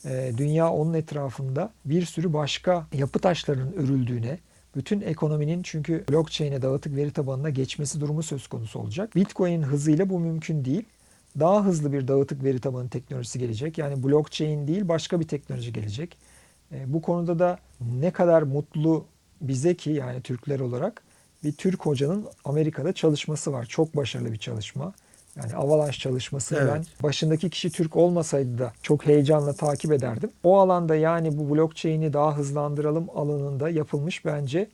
e, dünya onun etrafında bir sürü başka yapı taşlarının örüldüğüne, bütün ekonominin çünkü blockchain'e dağıtık veri tabanına geçmesi durumu söz konusu olacak. Bitcoin'in hızıyla bu mümkün değil. Daha hızlı bir dağıtık veri tabanı teknolojisi gelecek. Yani blockchain değil başka bir teknoloji gelecek. E, bu konuda da ne kadar mutlu bize ki yani Türkler olarak bir Türk hocanın Amerika'da çalışması var. Çok başarılı bir çalışma. Yani Avalanche çalışması Evet. ben başındaki kişi Türk olmasaydı da çok heyecanla takip ederdim. O alanda yani bu blockchain'i daha hızlandıralım alanında yapılmış bence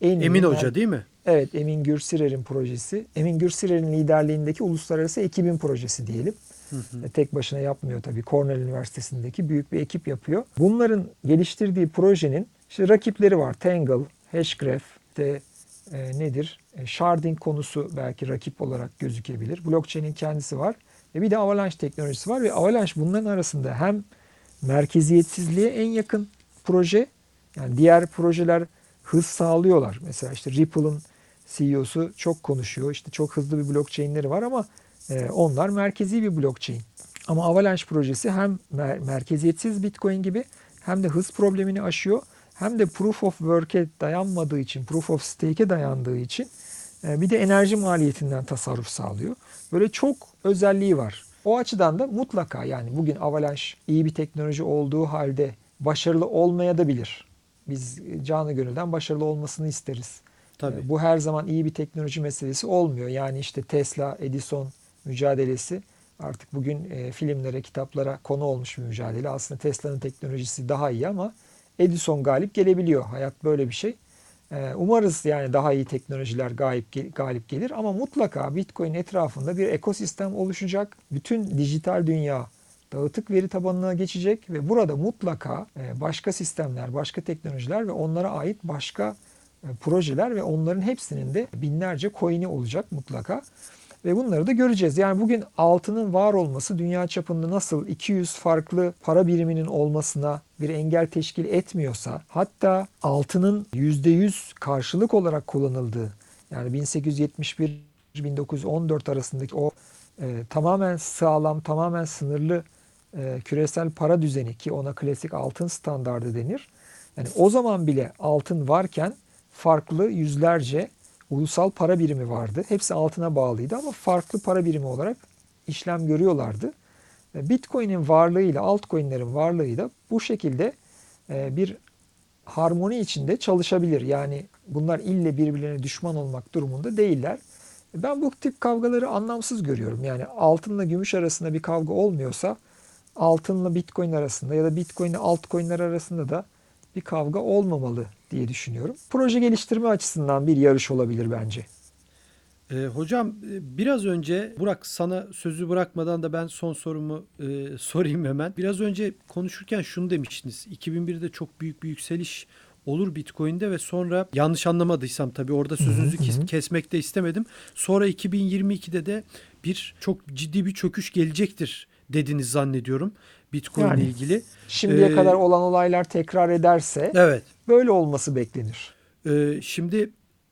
en Emin Hoca değil mi? Evet Emin Gürsirer'in projesi. Emin Gürsirer'in liderliğindeki uluslararası ekibin projesi diyelim. E, Tek başına yapmıyor tabii. Cornell Üniversitesi'ndeki büyük bir ekip yapıyor. Bunların geliştirdiği projenin işte rakipleri var. Tangle, Hashgraph, işte, e, nedir? E, sharding konusu belki rakip olarak gözükebilir. Blockchain'in kendisi var. Ve bir de Avalanche teknolojisi var ve Avalanche bunların arasında hem merkeziyetsizliğe en yakın proje yani diğer projeler hız sağlıyorlar. Mesela işte Ripple'ın CEO'su çok konuşuyor. İşte çok hızlı bir blockchain'leri var ama e, onlar merkezi bir blockchain. Ama Avalanche projesi hem mer- merkeziyetsiz Bitcoin gibi hem de hız problemini aşıyor hem de proof of work'e dayanmadığı için, proof of stake'e dayandığı için e, bir de enerji maliyetinden tasarruf sağlıyor. Böyle çok özelliği var. O açıdan da mutlaka yani bugün Avalanche iyi bir teknoloji olduğu halde başarılı olmaya da bilir. Biz canı gönülden başarılı olmasını isteriz. Tabii. E, Bu her zaman iyi bir teknoloji meselesi olmuyor. Yani işte Tesla, Edison mücadelesi artık bugün e, filmlere, kitaplara konu olmuş bir mücadele. Aslında Tesla'nın teknolojisi daha iyi ama Edison galip gelebiliyor. Hayat böyle bir şey. E, umarız yani daha iyi teknolojiler galip, galip gelir ama mutlaka Bitcoin etrafında bir ekosistem oluşacak. Bütün dijital dünya dağıtık veri tabanına geçecek ve burada mutlaka e, başka sistemler, başka teknolojiler ve onlara ait başka e, projeler ve onların hepsinin de binlerce coin'i olacak mutlaka. Ve bunları da göreceğiz. Yani bugün altının var olması dünya çapında nasıl 200 farklı para biriminin olmasına bir engel teşkil etmiyorsa hatta altının %100 karşılık olarak kullanıldığı yani 1871-1914 arasındaki o e, tamamen sağlam, tamamen sınırlı e, küresel para düzeni ki ona klasik altın standardı denir. Yani o zaman bile altın varken farklı yüzlerce ulusal para birimi vardı. Hepsi altına bağlıydı ama farklı para birimi olarak işlem görüyorlardı. Ve Bitcoin'in varlığıyla altcoin'lerin varlığıyla bu şekilde e, bir harmoni içinde çalışabilir. Yani bunlar ille birbirlerine düşman olmak durumunda değiller. Ben bu tip kavgaları anlamsız görüyorum. Yani altınla gümüş arasında bir kavga olmuyorsa altınla bitcoin arasında ya da bitcoin ile altcoin'ler arasında da bir kavga olmamalı diye düşünüyorum. Proje geliştirme açısından bir yarış olabilir bence. E, hocam biraz önce Burak sana sözü bırakmadan da ben son sorumu e, [laughs] sorayım hemen. Biraz önce konuşurken şunu demiştiniz. 2001'de çok büyük bir yükseliş olur Bitcoin'de ve sonra yanlış anlamadıysam tabii orada sözünüzü kes- kesmek de istemedim. Sonra 2022'de de bir çok ciddi bir çöküş gelecektir dediniz zannediyorum Bitcoin ile Yani. ilgili. Şimdiye Ee, kadar olan olaylar tekrar ederse Evet. böyle olması beklenir. Ee, şimdi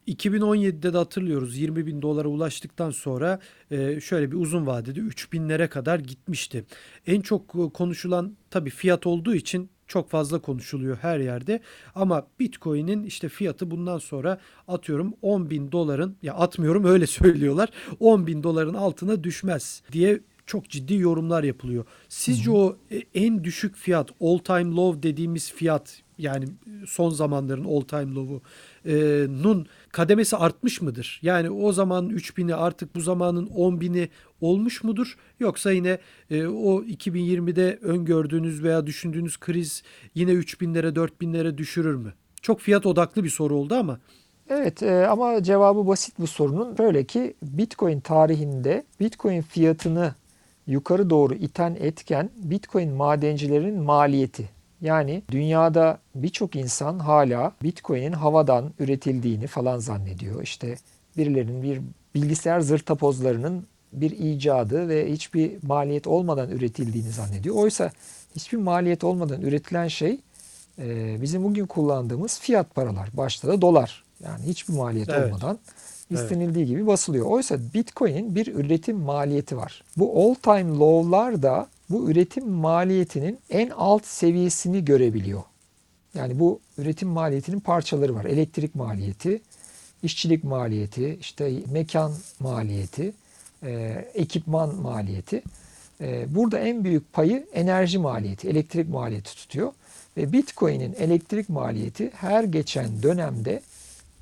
2017'de de hatırlıyoruz 20 bin dolara ulaştıktan sonra e, şöyle bir uzun vadede 3 binlere kadar gitmişti. En çok e, konuşulan tabii fiyat olduğu için çok fazla konuşuluyor her yerde. Ama Bitcoin'in işte fiyatı bundan sonra atıyorum 10 bin doların ya atmıyorum öyle [laughs] söylüyorlar 10 bin doların altına düşmez diye çok ciddi yorumlar yapılıyor. Sizce o e, en düşük fiyat all time low dediğimiz fiyat yani son zamanların all time low'u e, nun kademesi artmış mıdır? Yani o zaman 3000'i artık bu zamanın 10.000'i olmuş mudur? Yoksa yine e, o 2020'de öngördüğünüz veya düşündüğünüz kriz yine 3000'lere 4000'lere düşürür mü? Çok fiyat odaklı bir soru oldu ama. Evet e, ama cevabı basit bu sorunun. Böyle ki Bitcoin tarihinde Bitcoin fiyatını yukarı doğru iten etken Bitcoin madencilerinin maliyeti. Yani dünyada birçok insan hala Bitcoin'in havadan üretildiğini falan zannediyor. İşte birilerinin bir bilgisayar zırtapozlarının bir icadı ve hiçbir maliyet olmadan üretildiğini zannediyor. Oysa hiçbir maliyet olmadan üretilen şey e, bizim bugün kullandığımız fiyat paralar. Başta da dolar. Yani hiçbir maliyet Evet. olmadan istenildiği gibi basılıyor. Oysa Bitcoin'in bir üretim maliyeti var. Bu all time low'lar da bu üretim maliyetinin en alt seviyesini görebiliyor. Yani bu üretim maliyetinin parçaları var. Elektrik maliyeti, işçilik maliyeti, işte mekan maliyeti, e, ekipman maliyeti. E, burada en büyük payı enerji maliyeti, elektrik maliyeti tutuyor. Ve Bitcoin'in elektrik maliyeti her geçen dönemde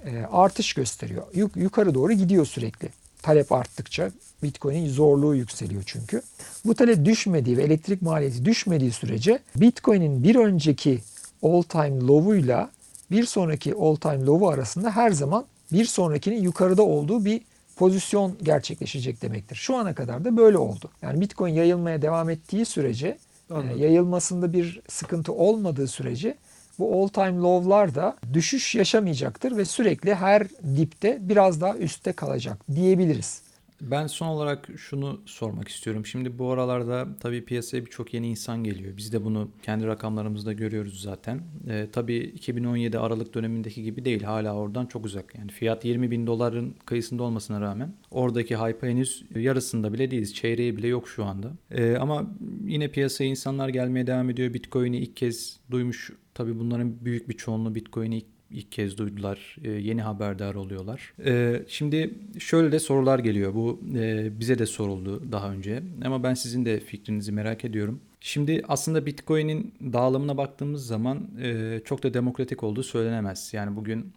e, artış gösteriyor. Yuk- yukarı doğru gidiyor sürekli. Talep arttıkça Bitcoin'in zorluğu yükseliyor çünkü. Bu talep düşmediği ve elektrik maliyeti düşmediği sürece Bitcoin'in bir önceki all time low'uyla bir sonraki all time low'u arasında her zaman bir sonrakinin yukarıda olduğu bir pozisyon gerçekleşecek demektir. Şu ana kadar da böyle oldu. Yani Bitcoin yayılmaya devam ettiği sürece, e, Anladım. yayılmasında bir sıkıntı olmadığı sürece bu all time low'lar da düşüş yaşamayacaktır ve sürekli her dipte biraz daha üstte kalacak diyebiliriz. Ben son olarak şunu sormak istiyorum. Şimdi bu aralarda tabii piyasaya birçok yeni insan geliyor. Biz de bunu kendi rakamlarımızda görüyoruz zaten. Ee, tabii 2017 Aralık dönemindeki gibi değil. Hala oradan çok uzak. Yani fiyat 20 bin doların kıyısında olmasına rağmen oradaki hype henüz yarısında bile değiliz. Çeyreği bile yok şu anda. Ee, ama yine piyasaya insanlar gelmeye devam ediyor. Bitcoin'i ilk kez duymuş. Tabii bunların büyük bir çoğunluğu Bitcoin'i ilk ilk kez duydular. Ee, yeni haberdar oluyorlar. Ee, şimdi şöyle de sorular geliyor. Bu e, bize de soruldu daha önce. Ama ben sizin de fikrinizi merak ediyorum. Şimdi aslında Bitcoin'in dağılımına baktığımız zaman e, çok da demokratik olduğu söylenemez. Yani bugün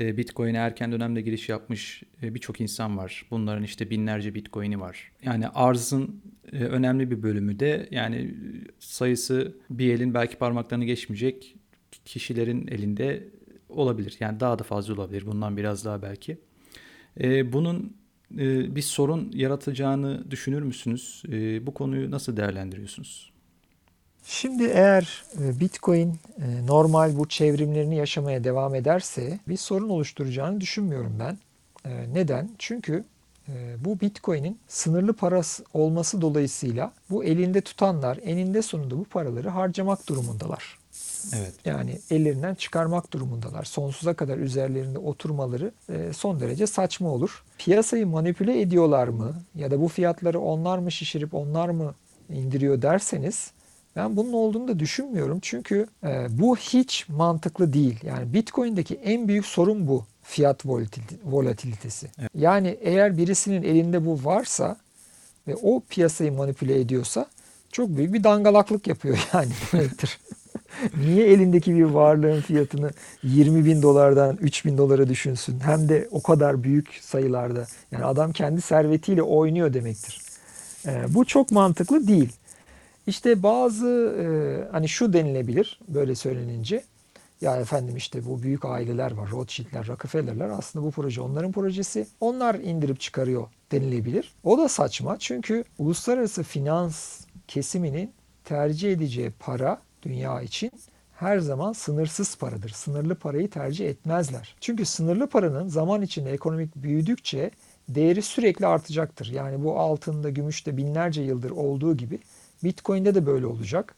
e, Bitcoin'e erken dönemde giriş yapmış e, birçok insan var. Bunların işte binlerce Bitcoin'i var. Yani arzın e, önemli bir bölümü de yani e, sayısı bir elin belki parmaklarını geçmeyecek kişilerin elinde olabilir. Yani daha da fazla olabilir. Bundan biraz daha belki. E, bunun e, bir sorun yaratacağını düşünür müsünüz? E, bu konuyu nasıl değerlendiriyorsunuz? Şimdi eğer e, Bitcoin e, normal bu çevrimlerini yaşamaya devam ederse bir sorun oluşturacağını düşünmüyorum ben. E, Neden? Çünkü bu Bitcoin'in sınırlı parası olması dolayısıyla bu elinde tutanlar eninde sonunda bu paraları harcamak durumundalar. Evet. Yani ellerinden çıkarmak durumundalar. Sonsuza kadar üzerlerinde oturmaları e, son derece saçma olur. Piyasayı manipüle ediyorlar mı ya da bu fiyatları onlar mı şişirip onlar mı indiriyor derseniz ben bunun olduğunu da düşünmüyorum. Çünkü e, bu hiç mantıklı değil. Yani Bitcoin'deki en büyük sorun bu. Fiyat volatil- volatilitesi. Yani eğer birisinin elinde bu varsa ve o piyasayı manipüle ediyorsa çok büyük bir dangalaklık yapıyor [laughs] yani demektir. [laughs] Niye elindeki bir varlığın fiyatını 20 bin dolardan 3 bin dolara düşünsün? Hem de o kadar büyük sayılarda. Yani adam kendi servetiyle oynuyor demektir. Ee, bu çok mantıklı değil. İşte bazı e, hani şu denilebilir böyle söylenince. Ya efendim işte bu büyük aileler var. Rothschild'ler, Rockefeller'ler aslında bu proje onların projesi. Onlar indirip çıkarıyor denilebilir. O da saçma çünkü uluslararası finans kesiminin tercih edeceği para dünya için her zaman sınırsız paradır. Sınırlı parayı tercih etmezler. Çünkü sınırlı paranın zaman içinde ekonomik büyüdükçe değeri sürekli artacaktır. Yani bu altında, gümüşte binlerce yıldır olduğu gibi Bitcoin'de de böyle olacak.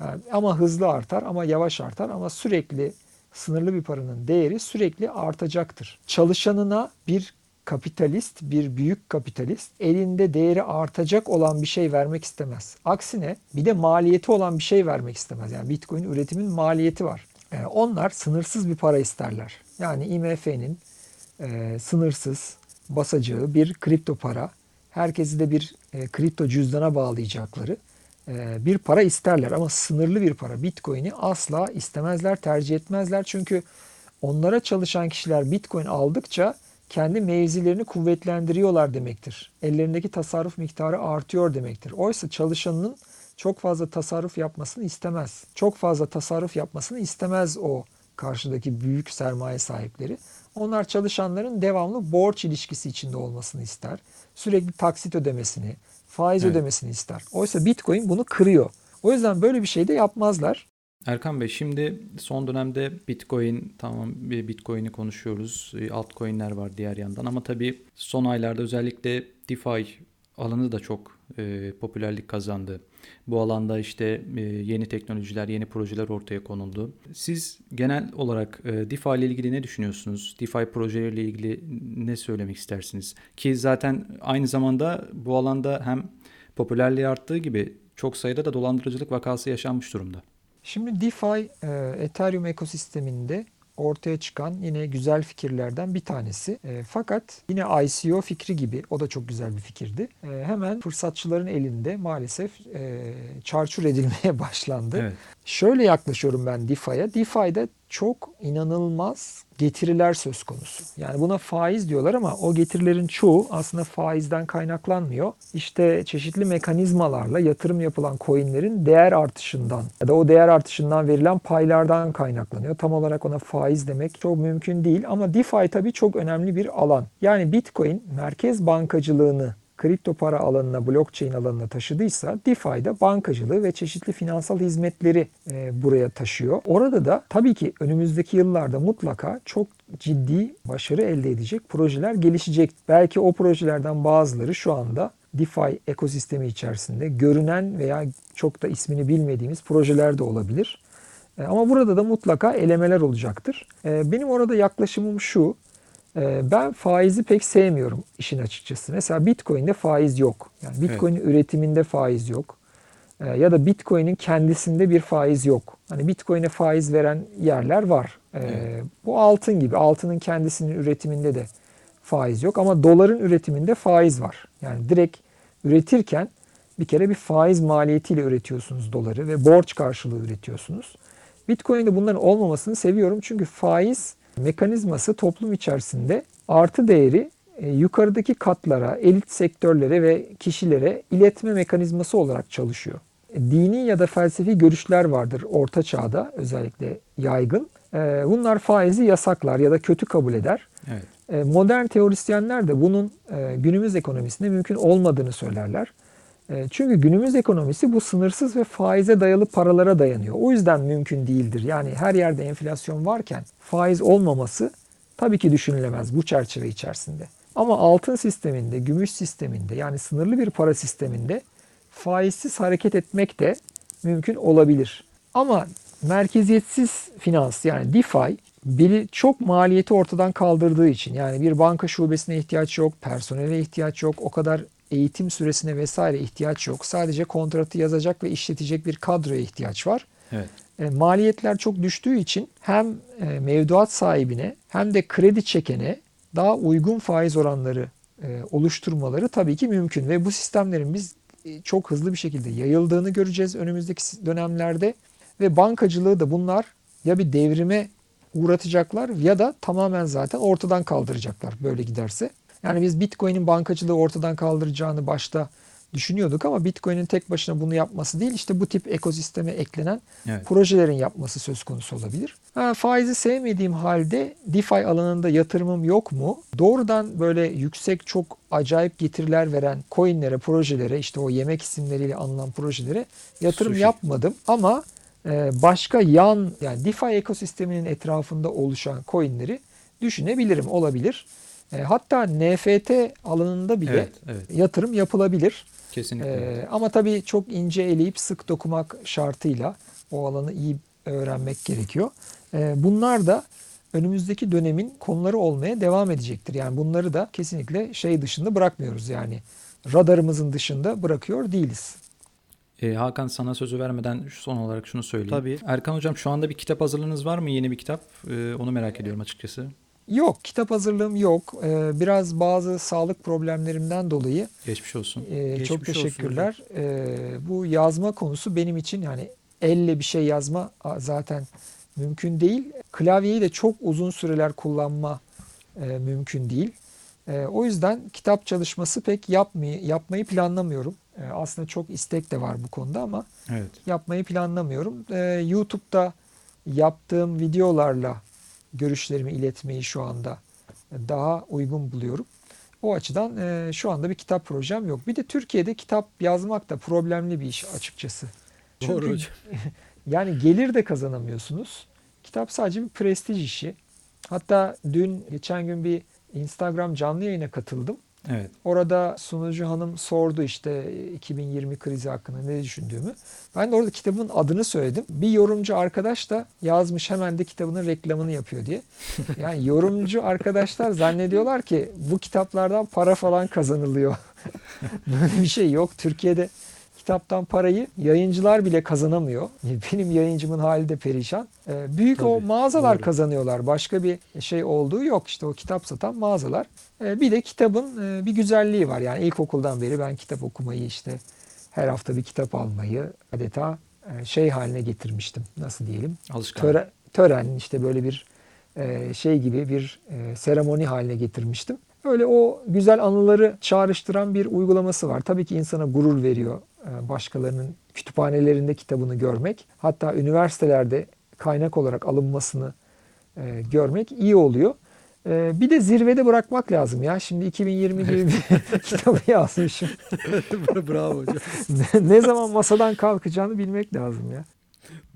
Yani ama hızlı artar ama yavaş artar ama sürekli sınırlı bir paranın değeri sürekli artacaktır. Çalışanına bir kapitalist, bir büyük kapitalist elinde değeri artacak olan bir şey vermek istemez. Aksine bir de maliyeti olan bir şey vermek istemez. Yani Bitcoin üretimin maliyeti var. Yani onlar sınırsız bir para isterler. Yani IMF'nin e, sınırsız basacağı bir kripto para, herkesi de bir e, kripto cüzdana bağlayacakları e, bir para isterler ama sınırlı bir para. Bitcoin'i asla istemezler, tercih etmezler. Çünkü onlara çalışan kişiler Bitcoin aldıkça kendi mevzilerini kuvvetlendiriyorlar demektir. Ellerindeki tasarruf miktarı artıyor demektir. Oysa çalışanın çok fazla tasarruf yapmasını istemez. Çok fazla tasarruf yapmasını istemez o karşıdaki büyük sermaye sahipleri. Onlar çalışanların devamlı borç ilişkisi içinde olmasını ister. Sürekli taksit ödemesini, faiz Evet. ödemesini ister. Oysa Bitcoin bunu kırıyor. O yüzden böyle bir şey de yapmazlar. Erkan Bey şimdi son dönemde Bitcoin tamam bir Bitcoin'i konuşuyoruz. E, altcoin'ler var diğer yandan ama tabii son aylarda özellikle DeFi alanı da çok e, popülerlik kazandı. Bu alanda işte e, yeni teknolojiler, yeni projeler ortaya konuldu. Siz genel olarak e, DeFi ile ilgili ne düşünüyorsunuz? DeFi projeleriyle ilgili ne söylemek istersiniz? Ki zaten aynı zamanda bu alanda hem popülerliği arttığı gibi çok sayıda da dolandırıcılık vakası yaşanmış durumda. Şimdi DeFi e, Ethereum ekosisteminde ortaya çıkan yine güzel fikirlerden bir tanesi. E, fakat yine ICO fikri gibi o da çok güzel bir fikirdi. E, hemen fırsatçıların elinde maalesef e, çarçur edilmeye [laughs] başlandı. Evet. Şöyle yaklaşıyorum ben DeFi'ye. DeFi'de çok inanılmaz getiriler söz konusu. Yani buna faiz diyorlar ama o getirilerin çoğu aslında faizden kaynaklanmıyor. İşte çeşitli mekanizmalarla yatırım yapılan coinlerin değer artışından ya da o değer artışından verilen paylardan kaynaklanıyor. Tam olarak ona faiz demek çok mümkün değil ama DeFi tabii çok önemli bir alan. Yani Bitcoin merkez bankacılığını kripto para alanına, blockchain alanına taşıdıysa DeFi'de bankacılığı ve çeşitli finansal hizmetleri e, buraya taşıyor. Orada da tabii ki önümüzdeki yıllarda mutlaka çok ciddi başarı elde edecek projeler gelişecek. Belki o projelerden bazıları şu anda DeFi ekosistemi içerisinde görünen veya çok da ismini bilmediğimiz projeler de olabilir. E, ama burada da mutlaka elemeler olacaktır. E, benim orada yaklaşımım şu. Ee, ben faizi pek sevmiyorum işin açıkçası. Mesela Bitcoin'de faiz yok. Yani Bitcoin'in evet. üretiminde faiz yok. Ee, ya da Bitcoin'in kendisinde bir faiz yok. Hani Bitcoin'e faiz veren yerler var. Ee, evet. Bu altın gibi. Altının kendisinin üretiminde de faiz yok ama doların üretiminde faiz var. Yani direkt üretirken bir kere bir faiz maliyetiyle üretiyorsunuz doları ve borç karşılığı üretiyorsunuz. Bitcoin'de bunların olmamasını seviyorum çünkü faiz mekanizması toplum içerisinde artı değeri e, yukarıdaki katlara, elit sektörlere ve kişilere iletme mekanizması olarak çalışıyor. E, dini ya da felsefi görüşler vardır orta çağda özellikle yaygın. E, bunlar faizi yasaklar ya da kötü kabul eder. Evet. Modern teorisyenler de bunun günümüz ekonomisinde mümkün olmadığını söylerler. Çünkü günümüz ekonomisi bu sınırsız ve faize dayalı paralara dayanıyor. O yüzden mümkün değildir. Yani her yerde enflasyon varken faiz olmaması tabii ki düşünülemez bu çerçeve içerisinde. Ama altın sisteminde, gümüş sisteminde yani sınırlı bir para sisteminde faizsiz hareket etmek de mümkün olabilir. Ama merkeziyetsiz finans yani DeFi biri çok maliyeti ortadan kaldırdığı için yani bir banka şubesine ihtiyaç yok, personele ihtiyaç yok, o kadar eğitim süresine vesaire ihtiyaç yok. Sadece kontratı yazacak ve işletecek bir kadroya ihtiyaç var. Evet. E, maliyetler çok düştüğü için hem e, mevduat sahibine hem de kredi çekene daha uygun faiz oranları e, oluşturmaları tabii ki mümkün ve bu sistemlerin biz e, çok hızlı bir şekilde yayıldığını göreceğiz önümüzdeki dönemlerde ve bankacılığı da bunlar ya bir devrime uğratacaklar ya da tamamen zaten ortadan kaldıracaklar böyle giderse. Yani biz Bitcoin'in bankacılığı ortadan kaldıracağını başta düşünüyorduk ama Bitcoin'in tek başına bunu yapması değil işte bu tip ekosisteme eklenen evet. projelerin yapması söz konusu olabilir. Ha, faizi sevmediğim halde DeFi alanında yatırımım yok mu? Doğrudan böyle yüksek çok acayip getiriler veren coinlere, projelere işte o yemek isimleriyle anılan projelere yatırım Sushi. yapmadım ama e, başka yan yani DeFi ekosisteminin etrafında oluşan coinleri düşünebilirim olabilir. E, hatta NFT alanında bile evet, evet. yatırım yapılabilir. Kesinlikle. Ee, ama tabii çok ince eleyip sık dokumak şartıyla o alanı iyi öğrenmek gerekiyor. Ee, bunlar da önümüzdeki dönemin konuları olmaya devam edecektir. Yani bunları da kesinlikle şey dışında bırakmıyoruz yani radarımızın dışında bırakıyor değiliz. E, Hakan sana sözü vermeden son olarak şunu söyleyeyim. Tabii. Erkan Hocam şu anda bir kitap hazırlığınız var mı? Yeni bir kitap. E, onu merak ediyorum açıkçası. Yok, kitap hazırlığım yok. Ee, biraz bazı sağlık problemlerimden dolayı. Geçmiş olsun. E, Geçmiş çok teşekkürler. Olsun e, bu yazma konusu benim için yani elle bir şey yazma zaten mümkün değil. Klavyeyi de çok uzun süreler kullanma e, mümkün değil. E, o yüzden kitap çalışması pek yapmayı, yapmayı planlamıyorum. E, aslında çok istek de var bu konuda ama evet. yapmayı planlamıyorum. E, YouTube'da yaptığım videolarla görüşlerimi iletmeyi şu anda daha uygun buluyorum. O açıdan e, şu anda bir kitap projem yok. Bir de Türkiye'de kitap yazmak da problemli bir iş açıkçası. Çünkü Doğru hocam. [laughs] Yani gelir de kazanamıyorsunuz. Kitap sadece bir prestij işi. Hatta dün geçen gün bir Instagram canlı yayına katıldım. Evet. Orada sunucu hanım sordu işte 2020 krizi hakkında ne düşündüğümü. Ben de orada kitabın adını söyledim. Bir yorumcu arkadaş da yazmış hemen de kitabının reklamını yapıyor diye. [laughs] Yani yorumcu arkadaşlar zannediyorlar ki bu kitaplardan para falan kazanılıyor. [laughs] Böyle bir şey yok. Türkiye'de kitaptan parayı yayıncılar bile kazanamıyor. [laughs] Benim yayıncımın hali de perişan. Ee, büyük Tabii, o mağazalar doğru. kazanıyorlar. Başka bir şey olduğu yok. İşte o kitap satan mağazalar. Ee, bir de kitabın e, bir güzelliği var. Yani ilkokuldan beri ben kitap okumayı işte her hafta bir kitap almayı adeta e, şey haline getirmiştim. Nasıl diyelim? Alışkanlık. Töre, tören işte böyle bir e, şey gibi bir seremoni haline getirmiştim. Öyle o güzel anıları çağrıştıran bir uygulaması var. Tabii ki insana gurur veriyor başkalarının kütüphanelerinde kitabını görmek. Hatta üniversitelerde kaynak olarak alınmasını e, görmek iyi oluyor. E, bir de zirvede bırakmak lazım ya. Şimdi 2020 gibi bir [laughs] kitabı yazmışım. Bravo hocam. [laughs] ne zaman masadan kalkacağını bilmek lazım ya.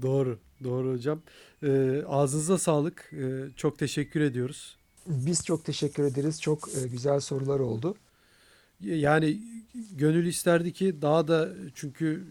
Doğru. Doğru hocam. Ee, ağzınıza sağlık. Ee, çok teşekkür ediyoruz. Biz çok teşekkür ederiz. Çok e, güzel sorular oldu. Yani gönül isterdi ki daha da çünkü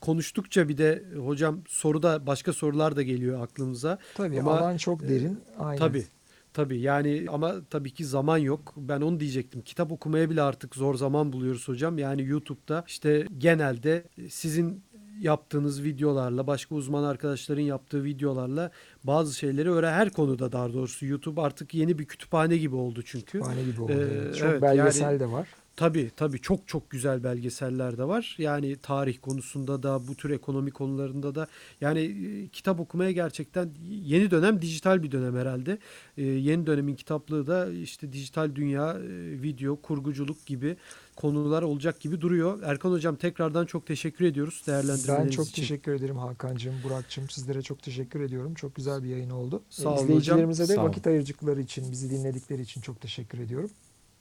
konuştukça bir de hocam soruda başka sorular da geliyor aklımıza. Tabii Ama, alan çok derin. Aynen. Tabii. Tabii yani ama tabii ki zaman yok. Ben onu diyecektim. Kitap okumaya bile artık zor zaman buluyoruz hocam. Yani YouTube'da işte genelde sizin yaptığınız videolarla, başka uzman arkadaşların yaptığı videolarla bazı şeyleri öğren her konuda daha doğrusu YouTube artık yeni bir kütüphane gibi oldu çünkü. Kütüphane gibi oldu. Ee. Çok evet, belgesel yani- de var. Tabii tabii çok çok güzel belgeseller de var. Yani tarih konusunda da bu tür ekonomi konularında da yani e, kitap okumaya gerçekten yeni dönem dijital bir dönem herhalde. E, yeni dönemin kitaplığı da işte dijital dünya, e, video, kurguculuk gibi konular olacak gibi duruyor. Erkan hocam tekrardan çok teşekkür ediyoruz değerlendirmeleriniz Ben çok için. teşekkür ederim Hakan'cığım, Burak'cığım. Sizlere çok teşekkür ediyorum. Çok güzel bir yayın oldu. Sağ olun hocam. İzleyicilerimize de Sağ vakit ayırdıkları için, bizi dinledikleri için çok teşekkür ediyorum.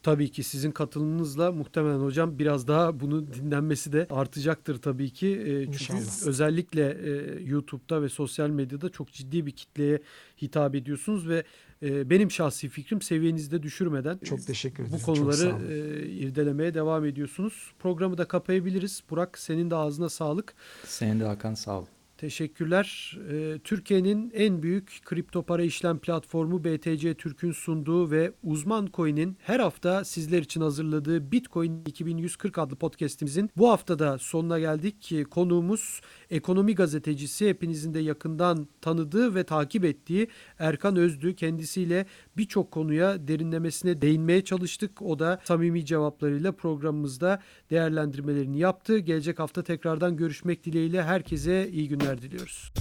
Tabii ki sizin katılımınızla muhtemelen hocam biraz daha bunu dinlenmesi de artacaktır tabii ki. E, çünkü İnşallah. özellikle e, YouTube'da ve sosyal medyada çok ciddi bir kitleye hitap ediyorsunuz ve e, benim şahsi fikrim seviyenizde düşürmeden Çok teşekkür ederim. bu konuları e, irdelemeye devam ediyorsunuz. Programı da kapayabiliriz. Burak senin de ağzına sağlık. Senin de Hakan sağ ol. Teşekkürler. Ee, Türkiye'nin en büyük kripto para işlem platformu BTC Türk'ün sunduğu ve Uzman Coin'in her hafta sizler için hazırladığı Bitcoin 2140 adlı podcast'imizin bu haftada sonuna geldik. Ee, Konuğumuz ekonomi gazetecisi hepinizin de yakından tanıdığı ve takip ettiği Erkan Özdü. Kendisiyle birçok konuya derinlemesine değinmeye çalıştık. O da samimi cevaplarıyla programımızda değerlendirmelerini yaptı. Gelecek hafta tekrardan görüşmek dileğiyle herkese iyi günler diliyoruz.